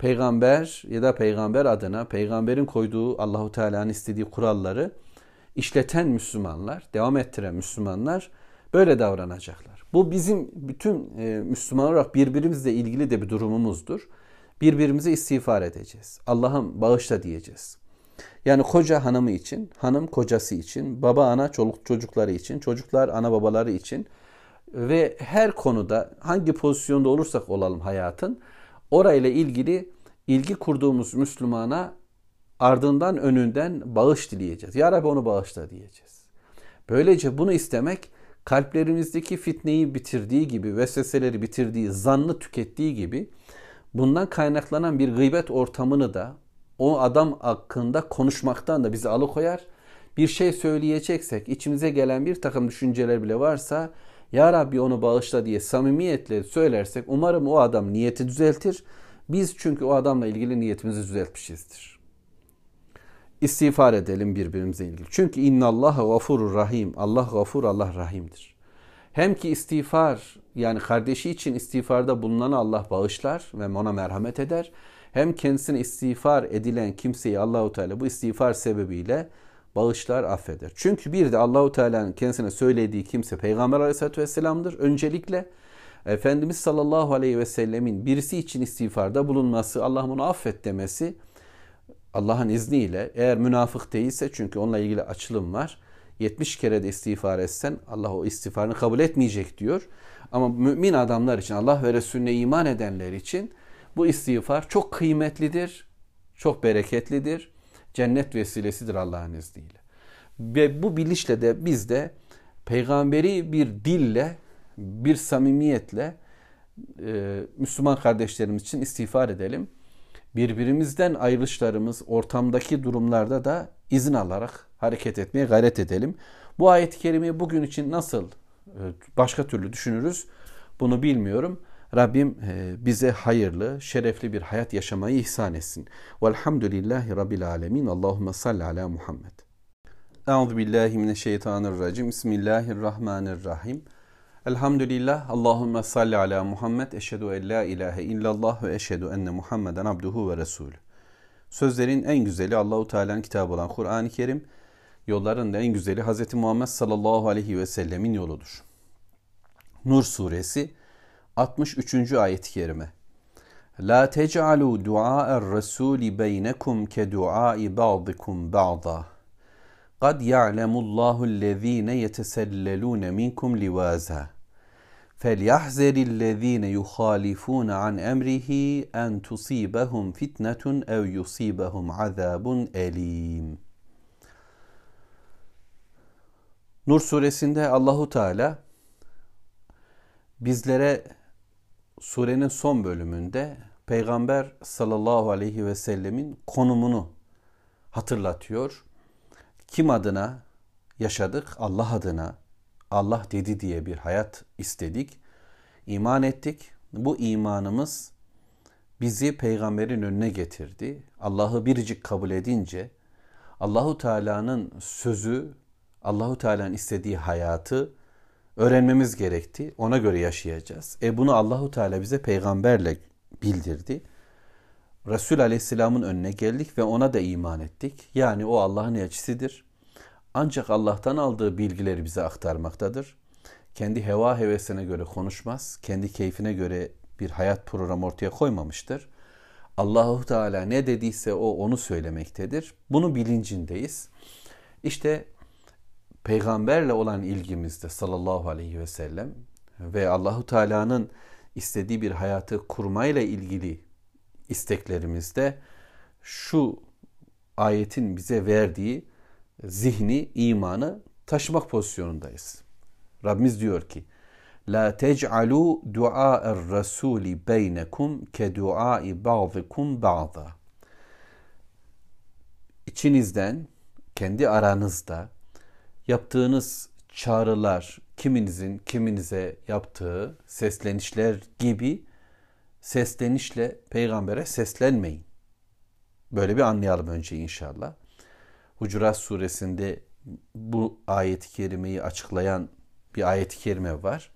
Peygamber ya da peygamber adına peygamberin koyduğu Allahu Teala'nın istediği kuralları işleten Müslümanlar, devam ettiren Müslümanlar böyle davranacaklar. Bu bizim bütün e, Müslüman olarak birbirimizle ilgili de bir durumumuzdur. Birbirimize istiğfar edeceğiz. Allah'ım bağışla diyeceğiz. Yani koca hanımı için, hanım kocası için, baba ana çoluk çocukları için, çocuklar ana babaları için ve her konuda hangi pozisyonda olursak olalım hayatın orayla ilgili ilgi kurduğumuz Müslümana ardından önünden bağış dileyeceğiz. Ya Rabbi onu bağışla diyeceğiz. Böylece bunu istemek kalplerimizdeki fitneyi bitirdiği gibi, vesveseleri bitirdiği, zannı tükettiği gibi bundan kaynaklanan bir gıybet ortamını da o adam hakkında konuşmaktan da bizi alıkoyar. Bir şey söyleyeceksek, içimize gelen bir takım düşünceler bile varsa Ya Rabbi onu bağışla diye samimiyetle söylersek umarım o adam niyeti düzeltir. Biz çünkü o adamla ilgili niyetimizi düzeltmişizdir. İstiğfar edelim birbirimize ilgili. Çünkü innallaha gafurur rahim. Allah gafur, Allah rahimdir. Hem ki istiğfar yani kardeşi için istiğfarda bulunan Allah bağışlar ve ona merhamet eder. Hem kendisine istiğfar edilen kimseyi Allahu Teala bu istiğfar sebebiyle bağışlar, affeder. Çünkü bir de Allahu Teala'nın kendisine söylediği kimse Peygamber Aleyhisselatü Vesselam'dır. Öncelikle Efendimiz sallallahu aleyhi ve sellemin birisi için istiğfarda bulunması, Allah'ım onu affet demesi Allah'ın izniyle eğer münafık değilse çünkü onunla ilgili açılım var. 70 kere de istiğfar etsen Allah o istiğfarını kabul etmeyecek diyor. Ama mümin adamlar için Allah ve Resulüne iman edenler için bu istiğfar çok kıymetlidir, çok bereketlidir. Cennet vesilesidir Allah'ın izniyle. Ve bu bilinçle de biz de peygamberi bir dille, bir samimiyetle e, Müslüman kardeşlerimiz için istiğfar edelim. Birbirimizden ayrılışlarımız ortamdaki durumlarda da izin alarak hareket etmeye gayret edelim. Bu ayet-i kerimeyi bugün için nasıl e, başka türlü düşünürüz bunu bilmiyorum. Rabbim e, bize hayırlı, şerefli bir hayat yaşamayı ihsan etsin. Velhamdülillahi Rabbil alemin. Allahümme salli ala Muhammed. Euzu billahi mineşşeytanirracim. Bismillahirrahmanirrahim. Elhamdülillah. Allahümme salli ala Muhammed. Eşhedü en la ilahe illallah ve eşhedü enne Muhammeden abduhu ve resulü. Sözlerin en güzeli Allahu Teala'nın kitabı olan Kur'an-ı Kerim. Yolların da en güzeli Hz. Muhammed sallallahu aleyhi ve sellemin yoludur. Nur suresi 63. ayet-i kerime. La tec'alu du'a'er rasuli beynekum ke du'ai ba'dikum ba'da. قد يعلم الله الذين يتسللون منكم لوازا فليحذر الذين يخالفون عن أمره أن تصيبهم فتنة أو يصيبهم عذاب أليم Nur suresinde Allahu Teala bizlere surenin son bölümünde Peygamber sallallahu aleyhi ve sellemin konumunu hatırlatıyor. Kim adına yaşadık? Allah adına. Allah dedi diye bir hayat istedik. İman ettik. Bu imanımız bizi peygamberin önüne getirdi. Allah'ı biricik kabul edince Allahu Teala'nın sözü, Allahu Teala'nın istediği hayatı öğrenmemiz gerekti. Ona göre yaşayacağız. E bunu Allahu Teala bize peygamberle bildirdi. Resul Aleyhisselam'ın önüne geldik ve ona da iman ettik. Yani o Allah'ın elçisidir. Ancak Allah'tan aldığı bilgileri bize aktarmaktadır. Kendi heva hevesine göre konuşmaz. Kendi keyfine göre bir hayat programı ortaya koymamıştır. Allahu Teala ne dediyse o onu söylemektedir. Bunu bilincindeyiz. İşte peygamberle olan ilgimizde sallallahu aleyhi ve sellem ve Allahu Teala'nın istediği bir hayatı kurmayla ilgili isteklerimizde şu ayetin bize verdiği zihni, imanı taşımak pozisyonundayız. Rabbimiz diyor ki La tec'alu dua'er rasuli beynekum ke duai ba'dikum ba'da. İçinizden, kendi aranızda yaptığınız çağrılar, kiminizin kiminize yaptığı seslenişler gibi seslenişle peygambere seslenmeyin. Böyle bir anlayalım önce inşallah. Hucurat suresinde bu ayet-i kerimeyi açıklayan bir ayet-i kerime var.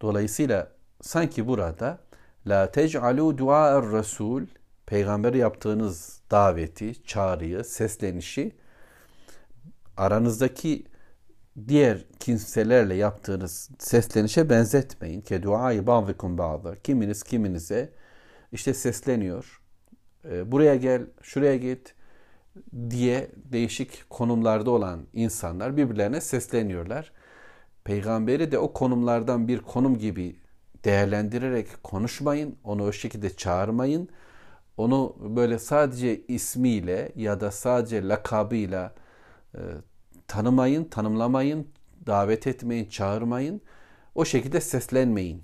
Dolayısıyla sanki burada la tec'alu dua'er rasul peygamber yaptığınız daveti, çağrıyı, seslenişi aranızdaki diğer kimselerle yaptığınız seslenişe benzetmeyin. Ke duayı ba'dikum ba'da. Kiminiz kiminize işte sesleniyor. Ee, buraya gel, şuraya git diye değişik konumlarda olan insanlar birbirlerine sesleniyorlar. Peygamberi de o konumlardan bir konum gibi değerlendirerek konuşmayın. Onu o şekilde çağırmayın. Onu böyle sadece ismiyle ya da sadece lakabıyla e, tanımayın, tanımlamayın, davet etmeyin, çağırmayın. O şekilde seslenmeyin.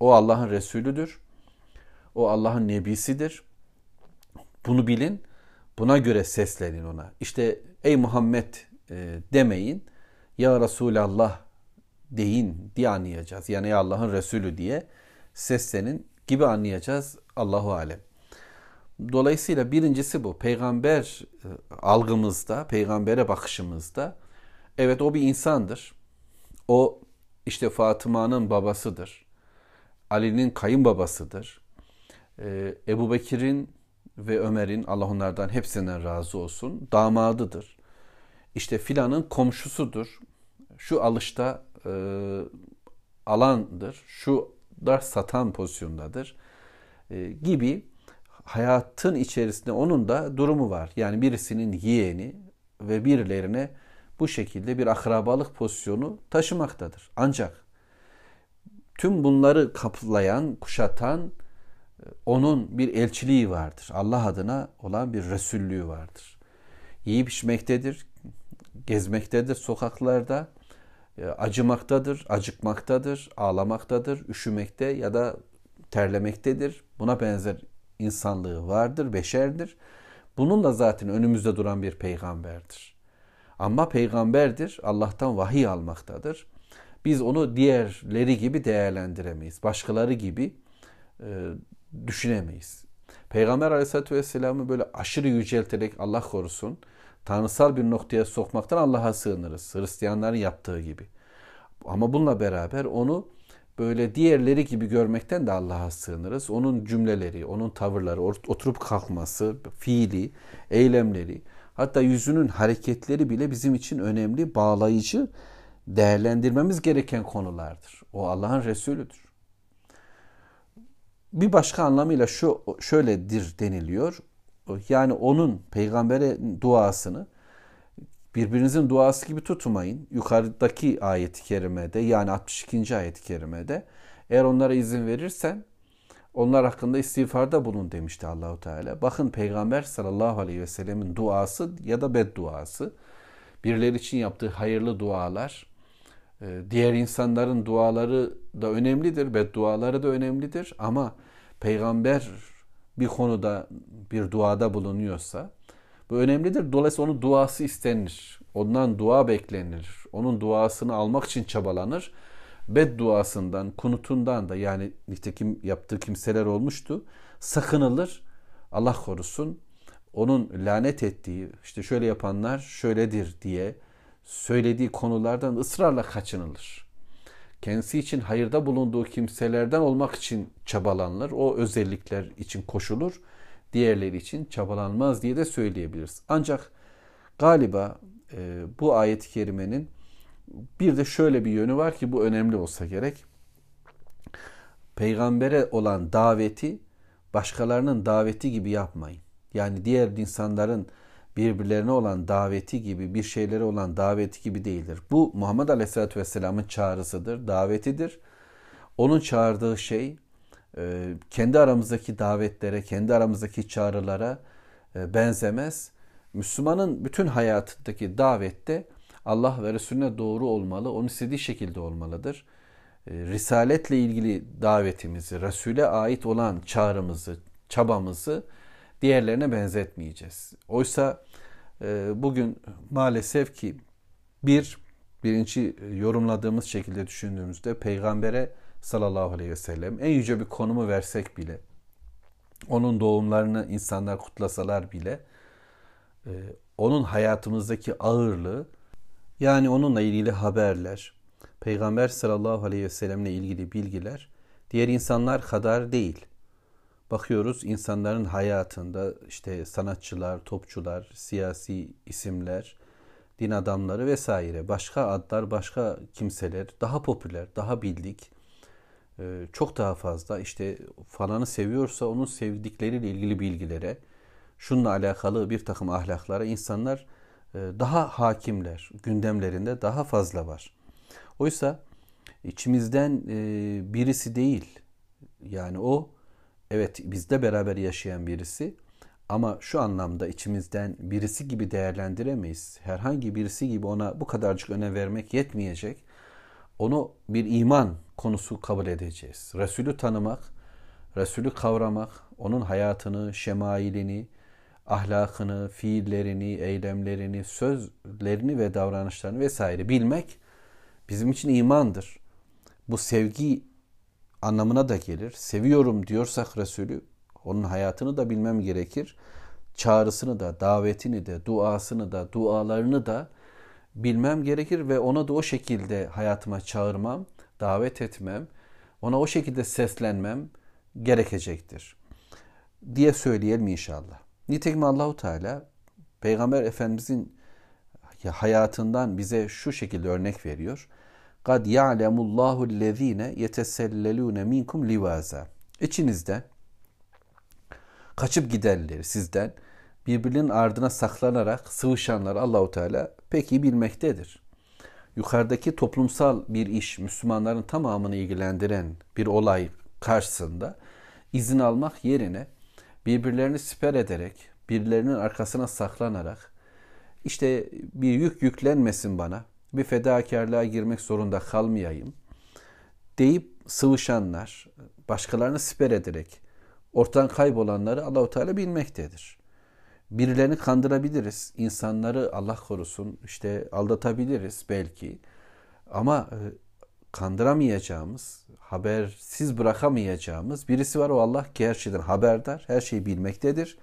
O Allah'ın Resulüdür. O Allah'ın Nebisidir. Bunu bilin. Buna göre seslenin ona. İşte ey Muhammed e, demeyin. Ya Resulallah deyin diye anlayacağız. Yani Allah'ın Resulü diye seslenin gibi anlayacağız Allahu Alem. Dolayısıyla birincisi bu. Peygamber e, algımızda, peygambere bakışımızda evet o bir insandır. O işte Fatıma'nın babasıdır. Ali'nin kayınbabasıdır. Ee, Ebu Bekir'in ve Ömer'in Allah onlardan hepsinden razı olsun damadıdır. İşte filanın komşusudur. Şu alışta e, alandır. Şu da satan pozisyondadır. E, gibi hayatın içerisinde onun da durumu var. Yani birisinin yeğeni ve birilerine bu şekilde bir akrabalık pozisyonu taşımaktadır. Ancak tüm bunları kaplayan, kuşatan e, onun bir elçiliği vardır. Allah adına olan bir resullüğü vardır. Yiyip içmektedir, gezmektedir sokaklarda, e, acımaktadır, acıkmaktadır, ağlamaktadır, üşümekte ya da terlemektedir. Buna benzer insanlığı vardır, beşerdir. Bunun da zaten önümüzde duran bir peygamberdir. Ama peygamberdir, Allah'tan vahiy almaktadır. Biz onu diğerleri gibi değerlendiremeyiz. Başkaları gibi e, düşünemeyiz. Peygamber aleyhissalatü vesselam'ı böyle aşırı yücelterek Allah korusun, tanrısal bir noktaya sokmaktan Allah'a sığınırız. Hristiyanların yaptığı gibi. Ama bununla beraber onu böyle diğerleri gibi görmekten de Allah'a sığınırız. Onun cümleleri, onun tavırları, oturup kalkması, fiili, eylemleri, hatta yüzünün hareketleri bile bizim için önemli, bağlayıcı, değerlendirmemiz gereken konulardır. O Allah'ın Resulüdür. Bir başka anlamıyla şu şöyledir deniliyor. Yani onun peygambere duasını birbirinizin duası gibi tutmayın. Yukarıdaki ayet-i kerimede yani 62. ayet-i kerimede eğer onlara izin verirsen onlar hakkında istiğfarda bulun demişti Allahu Teala. Bakın Peygamber sallallahu aleyhi ve sellemin duası ya da bedduası birileri için yaptığı hayırlı dualar e, diğer insanların duaları da önemlidir, bedduaları da önemlidir ama peygamber bir konuda bir duada bulunuyorsa bu önemlidir. Dolayısıyla onun duası istenir. Ondan dua beklenir. Onun duasını almak için çabalanır. Bed duasından, kunutundan da yani nitekim yaptığı kimseler olmuştu. Sakınılır. Allah korusun. Onun lanet ettiği, işte şöyle yapanlar şöyledir diye söylediği konulardan ısrarla kaçınılır. Kendisi için hayırda bulunduğu kimselerden olmak için çabalanılır. O özellikler için koşulur diğerleri için çabalanmaz diye de söyleyebiliriz. Ancak galiba e, bu ayet-i kerimenin bir de şöyle bir yönü var ki bu önemli olsa gerek. Peygambere olan daveti başkalarının daveti gibi yapmayın. Yani diğer insanların birbirlerine olan daveti gibi bir şeylere olan daveti gibi değildir. Bu Muhammed Aleyhisselatü Vesselam'ın çağrısıdır, davetidir. Onun çağırdığı şey kendi aramızdaki davetlere, kendi aramızdaki çağrılara e, benzemez. Müslümanın bütün hayatındaki davette Allah ve Resulüne doğru olmalı, onun istediği şekilde olmalıdır. E, Risaletle ilgili davetimizi, Resul'e ait olan çağrımızı, çabamızı diğerlerine benzetmeyeceğiz. Oysa e, bugün maalesef ki bir, birinci yorumladığımız şekilde düşündüğümüzde peygambere sallallahu aleyhi ve sellem en yüce bir konumu versek bile, onun doğumlarını insanlar kutlasalar bile, e, onun hayatımızdaki ağırlığı, yani onunla ilgili haberler, Peygamber sallallahu aleyhi ve sellemle ilgili bilgiler diğer insanlar kadar değil. Bakıyoruz insanların hayatında işte sanatçılar, topçular, siyasi isimler, din adamları vesaire başka adlar, başka kimseler daha popüler, daha bildik. Ee, çok daha fazla işte falanı seviyorsa onun sevdikleriyle ilgili bilgilere, şununla alakalı bir takım ahlaklara insanlar e, daha hakimler, gündemlerinde daha fazla var. Oysa içimizden e, birisi değil, yani o evet bizde beraber yaşayan birisi ama şu anlamda içimizden birisi gibi değerlendiremeyiz. Herhangi birisi gibi ona bu kadarcık önem vermek yetmeyecek. Onu bir iman konusu kabul edeceğiz. Resulü tanımak, Resulü kavramak, onun hayatını, şemailini, ahlakını, fiillerini, eylemlerini, sözlerini ve davranışlarını vesaire bilmek bizim için imandır. Bu sevgi anlamına da gelir. Seviyorum diyorsak Resulü onun hayatını da bilmem gerekir. Çağrısını da, davetini de, duasını da, dualarını da bilmem gerekir ve ona da o şekilde hayatıma çağırmam, davet etmem, ona o şekilde seslenmem gerekecektir diye söyleyelim inşallah. Nitekim Allahu Teala Peygamber Efendimizin hayatından bize şu şekilde örnek veriyor. Kad ya'lemullahu allazine yetesellelune minkum livaza. İçinizde kaçıp giderleri sizden birbirinin ardına saklanarak sıvışanlar Allahu Teala pek iyi bilmektedir. Yukarıdaki toplumsal bir iş Müslümanların tamamını ilgilendiren bir olay karşısında izin almak yerine birbirlerini siper ederek, birilerinin arkasına saklanarak işte bir yük yüklenmesin bana, bir fedakarlığa girmek zorunda kalmayayım deyip sıvışanlar, başkalarını siper ederek ortadan kaybolanları Allahu Teala bilmektedir. Birilerini kandırabiliriz. insanları Allah korusun işte aldatabiliriz belki. Ama e, kandıramayacağımız, habersiz bırakamayacağımız birisi var o Allah ki her şeyden haberdar, her şeyi bilmektedir.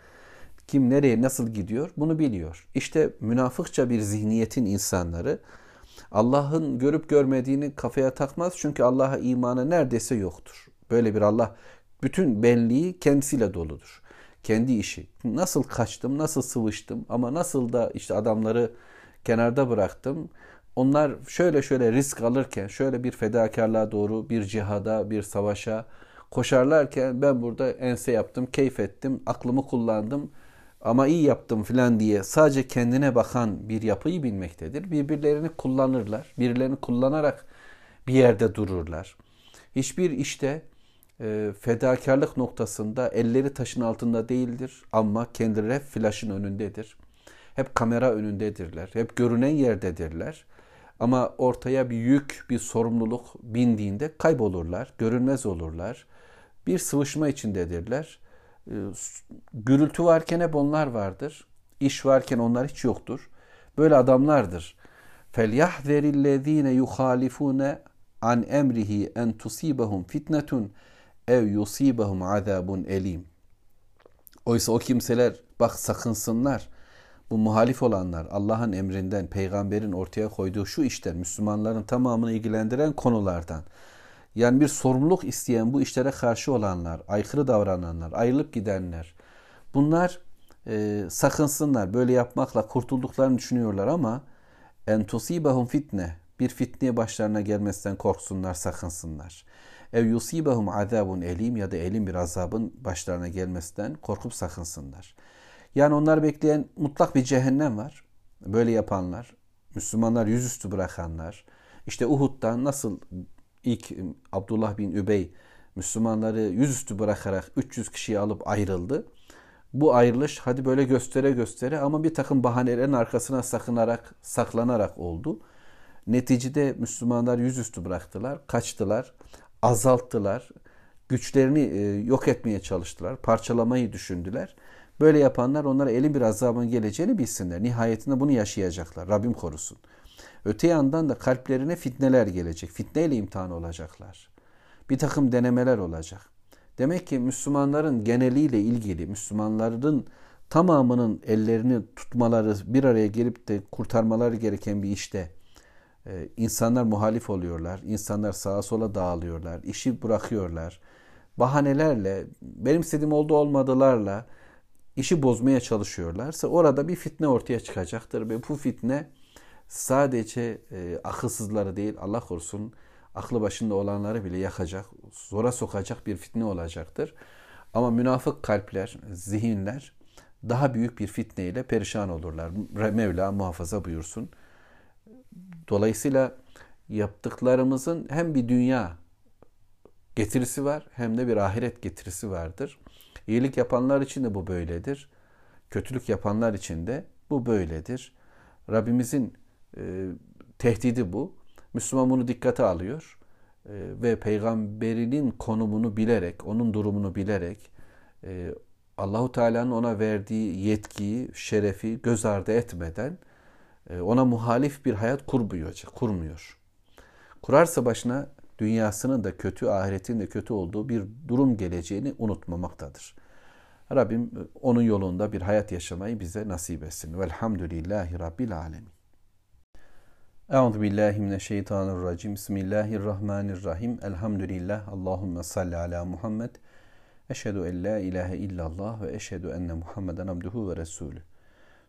Kim nereye nasıl gidiyor bunu biliyor. İşte münafıkça bir zihniyetin insanları Allah'ın görüp görmediğini kafaya takmaz çünkü Allah'a imanı neredeyse yoktur. Böyle bir Allah bütün benliği kendisiyle doludur. Kendi işi. Nasıl kaçtım, nasıl sıvıştım ama nasıl da işte adamları kenarda bıraktım. Onlar şöyle şöyle risk alırken, şöyle bir fedakarlığa doğru, bir cihada, bir savaşa koşarlarken ben burada ense yaptım, keyif ettim, aklımı kullandım ama iyi yaptım filan diye sadece kendine bakan bir yapıyı bilmektedir. Birbirlerini kullanırlar. Birilerini kullanarak bir yerde dururlar. Hiçbir işte e, fedakarlık noktasında elleri taşın altında değildir ama kendileri hep flaşın önündedir. Hep kamera önündedirler. Hep görünen yerdedirler. Ama ortaya bir yük, bir sorumluluk bindiğinde kaybolurlar, görünmez olurlar. Bir sıvışma içindedirler ee, gürültü varken hep onlar vardır. İş varken onlar hiç yoktur. Böyle adamlardır. فَلْيَحْذَرِ الَّذ۪ينَ يُخَالِفُونَ an emrihi en tusibahum fitnetun ev yusibahum azabun elim. Oysa o kimseler bak sakınsınlar. Bu muhalif olanlar Allah'ın emrinden, peygamberin ortaya koyduğu şu işten, Müslümanların tamamını ilgilendiren konulardan yani bir sorumluluk isteyen bu işlere karşı olanlar, aykırı davrananlar, ayrılıp gidenler, Bunlar e, sakınsınlar. Böyle yapmakla kurtulduklarını düşünüyorlar ama en tusibahum fitne bir fitneye başlarına gelmesinden korksunlar, sakınsınlar. Ev yusibahum azabun elim ya da elim bir azabın başlarına gelmesinden korkup sakınsınlar. Yani onlar bekleyen mutlak bir cehennem var. Böyle yapanlar, Müslümanlar yüzüstü bırakanlar. İşte Uhud'dan nasıl ilk Abdullah bin Übey Müslümanları yüzüstü bırakarak 300 kişiyi alıp ayrıldı. Bu ayrılış hadi böyle göstere göstere ama bir takım bahanelerin arkasına sakınarak, saklanarak oldu. Neticede Müslümanlar yüzüstü bıraktılar, kaçtılar, azalttılar, güçlerini e, yok etmeye çalıştılar, parçalamayı düşündüler. Böyle yapanlar onlara elin bir azabın geleceğini bilsinler. Nihayetinde bunu yaşayacaklar. Rabbim korusun. Öte yandan da kalplerine fitneler gelecek. Fitneyle imtihan olacaklar. Bir takım denemeler olacak. Demek ki Müslümanların geneliyle ilgili, Müslümanların tamamının ellerini tutmaları, bir araya gelip de kurtarmaları gereken bir işte e, insanlar muhalif oluyorlar. İnsanlar sağa sola dağılıyorlar. işi bırakıyorlar. Bahanelerle, benim istediğim oldu olmadılarla işi bozmaya çalışıyorlarsa orada bir fitne ortaya çıkacaktır ve bu fitne sadece e, akılsızları değil Allah korusun aklı başında olanları bile yakacak, zora sokacak bir fitne olacaktır. Ama münafık kalpler, zihinler daha büyük bir fitneyle perişan olurlar. Mevla muhafaza buyursun. Dolayısıyla yaptıklarımızın hem bir dünya getirisi var hem de bir ahiret getirisi vardır. İyilik yapanlar için de bu böyledir. Kötülük yapanlar için de bu böyledir. Rabbimizin e, tehdidi bu. Müslüman bunu dikkate alıyor e, ve peygamberinin konumunu bilerek, onun durumunu bilerek e, Allahu Teala'nın ona verdiği yetkiyi, şerefi göz ardı etmeden ona muhalif bir hayat kurmuyor, kurmuyor. Kurarsa başına dünyasının da kötü, ahiretin de kötü olduğu bir durum geleceğini unutmamaktadır. Rabbim onun yolunda bir hayat yaşamayı bize nasip etsin. Velhamdülillahi Rabbil Alemin. Euzu billahi mineşşeytanirracim. Bismillahirrahmanirrahim. Elhamdülillah. Allahumme salli ala Muhammed. Eşhedü en la ilahe illallah ve eşhedü enne Muhammeden abduhu ve resulü.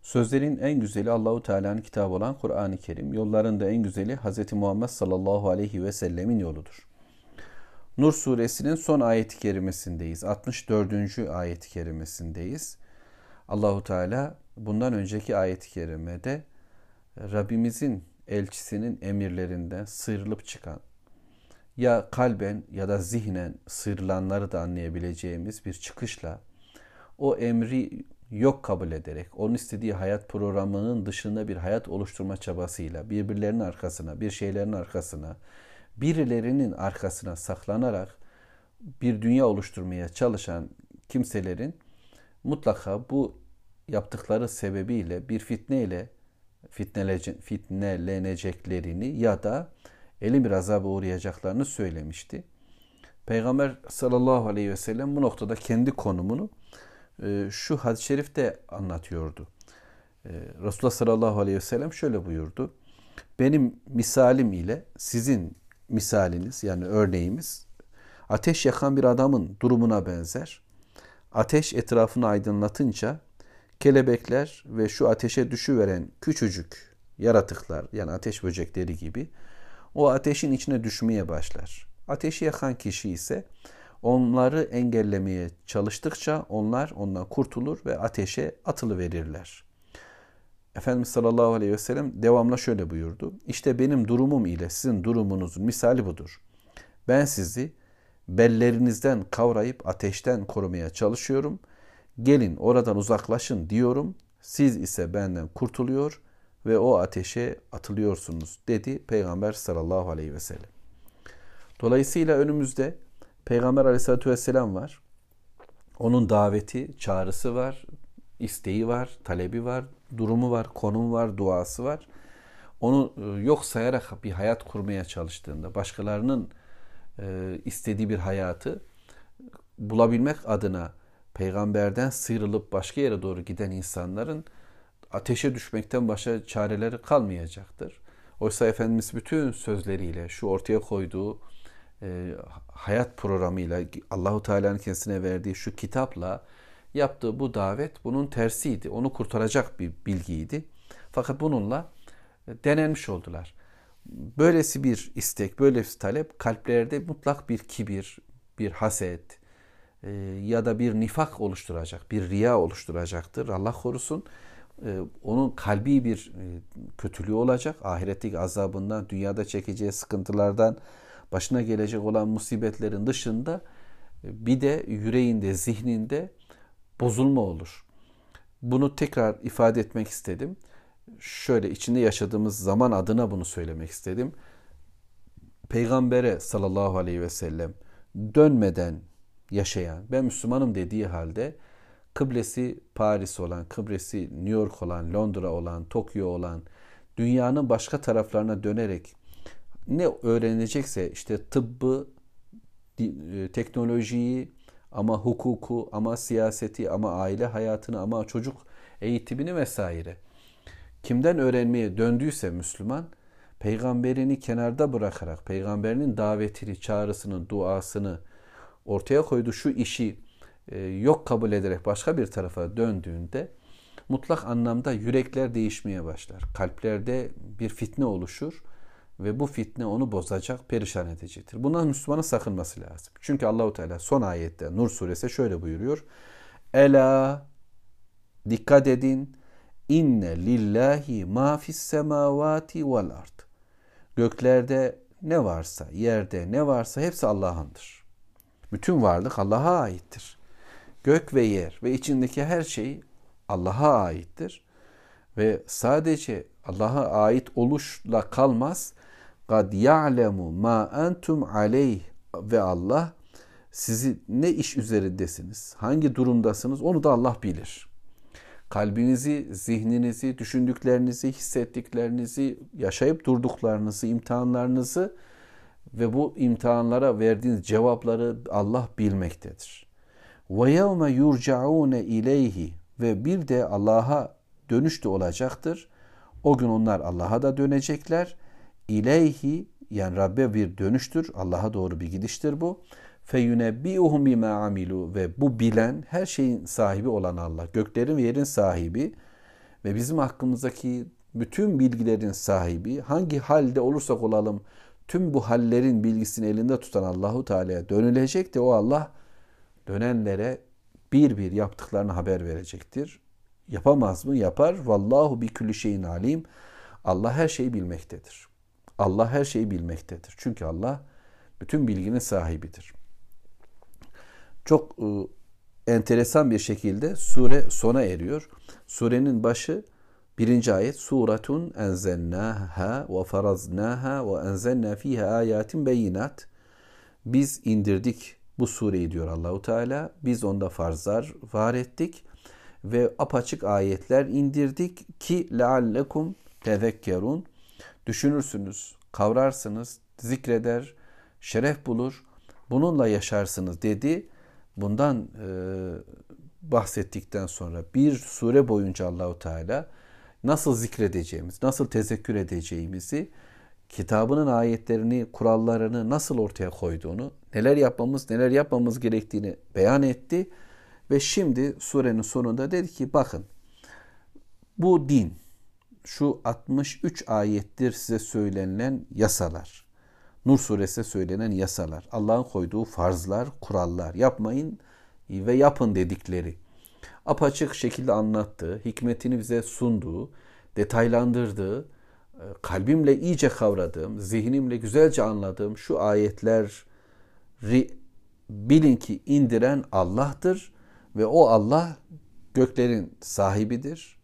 Sözlerin en güzeli Allahu Teala'nın kitabı olan Kur'an-ı Kerim. Yolların da en güzeli Hz. Muhammed sallallahu aleyhi ve sellemin yoludur. Nur suresinin son ayet-i kerimesindeyiz. 64. ayet-i kerimesindeyiz. Allahu Teala bundan önceki ayet-i kerimede Rabbimizin elçisinin emirlerinden sıyrılıp çıkan ya kalben ya da zihnen sıyrılanları da anlayabileceğimiz bir çıkışla o emri yok kabul ederek, onun istediği hayat programının dışında bir hayat oluşturma çabasıyla birbirlerinin arkasına, bir şeylerin arkasına, birilerinin arkasına saklanarak bir dünya oluşturmaya çalışan kimselerin mutlaka bu yaptıkları sebebiyle bir fitneyle fitneleneceklerini ya da elin bir azaba uğrayacaklarını söylemişti. Peygamber sallallahu aleyhi ve sellem bu noktada kendi konumunu şu hadis-i şerifte anlatıyordu. E, Resulullah sallallahu aleyhi ve sellem şöyle buyurdu. Benim misalim ile sizin misaliniz yani örneğimiz ateş yakan bir adamın durumuna benzer. Ateş etrafını aydınlatınca kelebekler ve şu ateşe düşüveren küçücük yaratıklar yani ateş böcekleri gibi o ateşin içine düşmeye başlar. Ateşi yakan kişi ise onları engellemeye çalıştıkça onlar ondan kurtulur ve ateşe atılı verirler. Efendimiz sallallahu aleyhi ve sellem devamla şöyle buyurdu. İşte benim durumum ile sizin durumunuzun misali budur. Ben sizi bellerinizden kavrayıp ateşten korumaya çalışıyorum. Gelin oradan uzaklaşın diyorum. Siz ise benden kurtuluyor ve o ateşe atılıyorsunuz dedi Peygamber sallallahu aleyhi ve sellem. Dolayısıyla önümüzde Peygamber aleyhissalatü vesselam var. Onun daveti, çağrısı var, isteği var, talebi var, durumu var, konum var, duası var. Onu e, yok sayarak bir hayat kurmaya çalıştığında, başkalarının e, istediği bir hayatı bulabilmek adına peygamberden sıyrılıp başka yere doğru giden insanların ateşe düşmekten başka çareleri kalmayacaktır. Oysa Efendimiz bütün sözleriyle şu ortaya koyduğu e, hayat programıyla Allahu Teala'nın kendisine verdiği şu kitapla yaptığı bu davet bunun tersiydi. Onu kurtaracak bir bilgiydi. Fakat bununla denenmiş oldular. Böylesi bir istek, böylesi talep kalplerde mutlak bir kibir, bir haset e, ya da bir nifak oluşturacak, bir riya oluşturacaktır. Allah korusun. E, onun kalbi bir e, kötülüğü olacak. Ahiretteki azabından, dünyada çekeceği sıkıntılardan, başına gelecek olan musibetlerin dışında e, bir de yüreğinde, zihninde bozulma olur. Bunu tekrar ifade etmek istedim. Şöyle içinde yaşadığımız zaman adına bunu söylemek istedim. Peygambere sallallahu aleyhi ve sellem dönmeden yaşayan, ben Müslümanım dediği halde kıblesi Paris olan, kıblesi New York olan, Londra olan, Tokyo olan, dünyanın başka taraflarına dönerek ne öğrenecekse işte tıbbı, e, teknolojiyi, ama hukuku, ama siyaseti, ama aile hayatını, ama çocuk eğitimini vesaire. Kimden öğrenmeye döndüyse Müslüman, peygamberini kenarda bırakarak, peygamberinin davetini, çağrısını, duasını ortaya koyduğu şu işi e, yok kabul ederek başka bir tarafa döndüğünde mutlak anlamda yürekler değişmeye başlar. Kalplerde bir fitne oluşur ve bu fitne onu bozacak, perişan edecektir. Bundan Müslümanın sakınması lazım. Çünkü Allahu Teala son ayette Nur suresi şöyle buyuruyor. Ela dikkat edin inne lillahi ma fis semavati vel ard. Göklerde ne varsa, yerde ne varsa hepsi Allah'ındır. Bütün varlık Allah'a aittir. Gök ve yer ve içindeki her şey Allah'a aittir. Ve sadece Allah'a ait oluşla kalmaz, kad ya'lemu ma entum aleyh ve Allah sizi ne iş üzerindesiniz, hangi durumdasınız onu da Allah bilir. Kalbinizi, zihninizi, düşündüklerinizi, hissettiklerinizi, yaşayıp durduklarınızı, imtihanlarınızı ve bu imtihanlara verdiğiniz cevapları Allah bilmektedir. Ve yevme yurcaune ileyhi ve bir de Allah'a dönüş de olacaktır. O gün onlar Allah'a da dönecekler ileyhi yani Rabbe bir dönüştür. Allah'a doğru bir gidiştir bu. Feyunebbiuhum bima amilu ve bu bilen her şeyin sahibi olan Allah. Göklerin ve yerin sahibi ve bizim hakkımızdaki bütün bilgilerin sahibi. Hangi halde olursak olalım tüm bu hallerin bilgisini elinde tutan Allahu Teala'ya dönülecek de o Allah dönenlere bir bir yaptıklarını haber verecektir. Yapamaz mı? Yapar. Vallahu bi kulli şeyin alim. Allah her şeyi bilmektedir. Allah her şeyi bilmektedir. Çünkü Allah bütün bilginin sahibidir. Çok e, enteresan bir şekilde sure sona eriyor. Surenin başı birinci ayet suratun enzelnaha ve faraznaha ve enzelna fiha ayatin beyinat. Biz indirdik bu sureyi diyor Allahu Teala. Biz onda farzlar var ettik ve apaçık ayetler indirdik ki leallekum tezekkerun düşünürsünüz, kavrarsınız, zikreder, şeref bulur, bununla yaşarsınız dedi. Bundan e, bahsettikten sonra bir sure boyunca Allahu Teala nasıl zikredeceğimiz, nasıl tezekkür edeceğimizi, kitabının ayetlerini, kurallarını nasıl ortaya koyduğunu, neler yapmamız, neler yapmamız gerektiğini beyan etti. Ve şimdi surenin sonunda dedi ki bakın bu din, şu 63 ayettir size söylenilen yasalar. Nur suresi söylenen yasalar. Allah'ın koyduğu farzlar, kurallar. Yapmayın ve yapın dedikleri. Apaçık şekilde anlattığı, hikmetini bize sunduğu, detaylandırdığı, kalbimle iyice kavradığım, zihnimle güzelce anladığım şu ayetler bilin ki indiren Allah'tır ve o Allah göklerin sahibidir.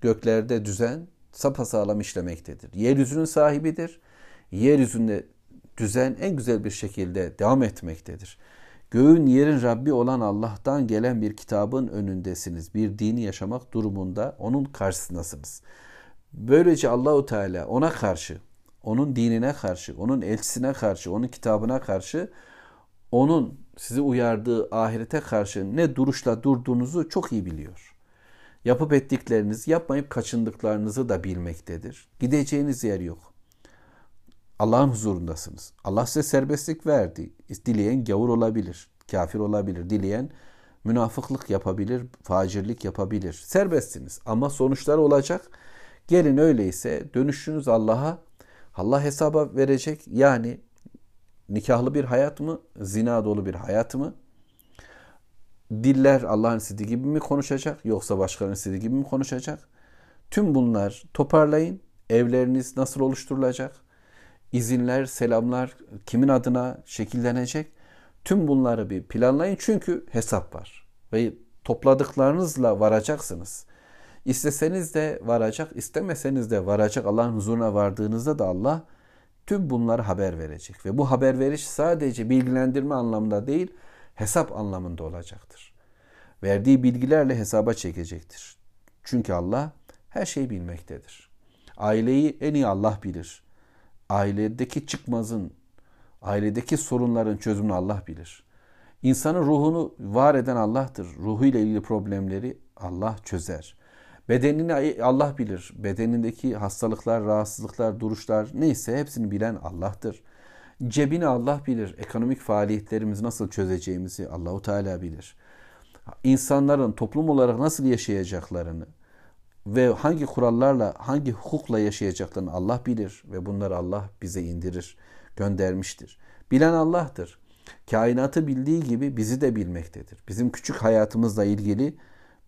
Göklerde düzen, sapasağlam işlemektedir. Yeryüzünün sahibidir. Yeryüzünde düzen en güzel bir şekilde devam etmektedir. Göğün yerin Rabbi olan Allah'tan gelen bir kitabın önündesiniz. Bir dini yaşamak durumunda onun karşısındasınız. Böylece Allahu Teala ona karşı, onun dinine karşı, onun elçisine karşı, onun kitabına karşı, onun sizi uyardığı ahirete karşı ne duruşla durduğunuzu çok iyi biliyor yapıp ettikleriniz, yapmayıp kaçındıklarınızı da bilmektedir. Gideceğiniz yer yok. Allah'ın huzurundasınız. Allah size serbestlik verdi. Dileyen gavur olabilir, kafir olabilir. Dileyen münafıklık yapabilir, facirlik yapabilir. Serbestsiniz ama sonuçları olacak. Gelin öyleyse dönüşünüz Allah'a. Allah hesaba verecek. Yani nikahlı bir hayat mı, zina dolu bir hayat mı? Diller Allah'ın istediği gibi mi konuşacak yoksa başkalarının istediği gibi mi konuşacak? Tüm bunlar toparlayın. Evleriniz nasıl oluşturulacak? İzinler, selamlar kimin adına şekillenecek? Tüm bunları bir planlayın çünkü hesap var. Ve topladıklarınızla varacaksınız. İsteseniz de varacak, istemeseniz de varacak. Allah'ın huzuruna vardığınızda da Allah tüm bunları haber verecek. Ve bu haber veriş sadece bilgilendirme anlamında değil, hesap anlamında olacaktır. Verdiği bilgilerle hesaba çekecektir. Çünkü Allah her şeyi bilmektedir. Aileyi en iyi Allah bilir. Ailedeki çıkmazın, ailedeki sorunların çözümünü Allah bilir. İnsanın ruhunu var eden Allah'tır. Ruhuyla ilgili problemleri Allah çözer. Bedenini Allah bilir. Bedenindeki hastalıklar, rahatsızlıklar, duruşlar neyse hepsini bilen Allah'tır. Cebini Allah bilir. Ekonomik faaliyetlerimizi nasıl çözeceğimizi Allahu Teala bilir. İnsanların toplum olarak nasıl yaşayacaklarını ve hangi kurallarla, hangi hukukla yaşayacaklarını Allah bilir ve bunları Allah bize indirir, göndermiştir. Bilen Allah'tır. Kainatı bildiği gibi bizi de bilmektedir. Bizim küçük hayatımızla ilgili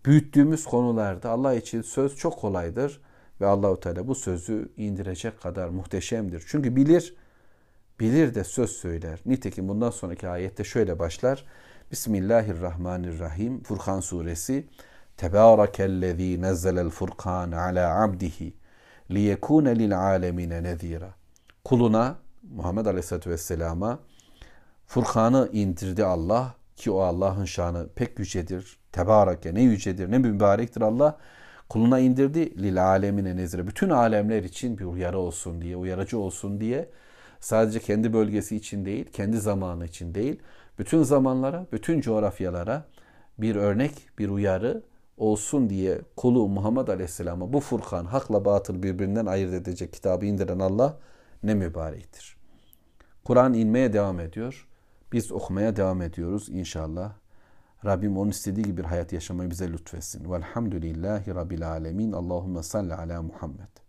büyüttüğümüz konularda Allah için söz çok kolaydır ve Allahu Teala bu sözü indirecek kadar muhteşemdir. Çünkü bilir, bilir de söz söyler. Nitekim bundan sonraki ayette şöyle başlar. Bismillahirrahmanirrahim. Furkan suresi. Tebârakellezî nezzelel furkan ala abdihi liyekûne lil âlemine nezîra. Kuluna Muhammed Aleyhisselatü Vesselam'a Furkan'ı indirdi Allah ki o Allah'ın şanı pek yücedir. Tebareke ne yücedir ne mübarektir Allah. Kuluna indirdi lil alemine nezire. Bütün alemler için bir uyarı olsun diye, uyarıcı olsun diye. Sadece kendi bölgesi için değil, kendi zamanı için değil. Bütün zamanlara, bütün coğrafyalara bir örnek, bir uyarı olsun diye kulu Muhammed Aleyhisselam'a bu Furkan hakla batıl birbirinden ayırt edecek kitabı indiren Allah ne mübarektir. Kur'an inmeye devam ediyor. Biz okumaya devam ediyoruz inşallah. Rabbim onun istediği gibi bir hayat yaşamayı bize lütfetsin. Velhamdülillahi Rabbil Alemin. Allahümme salli ala Muhammed.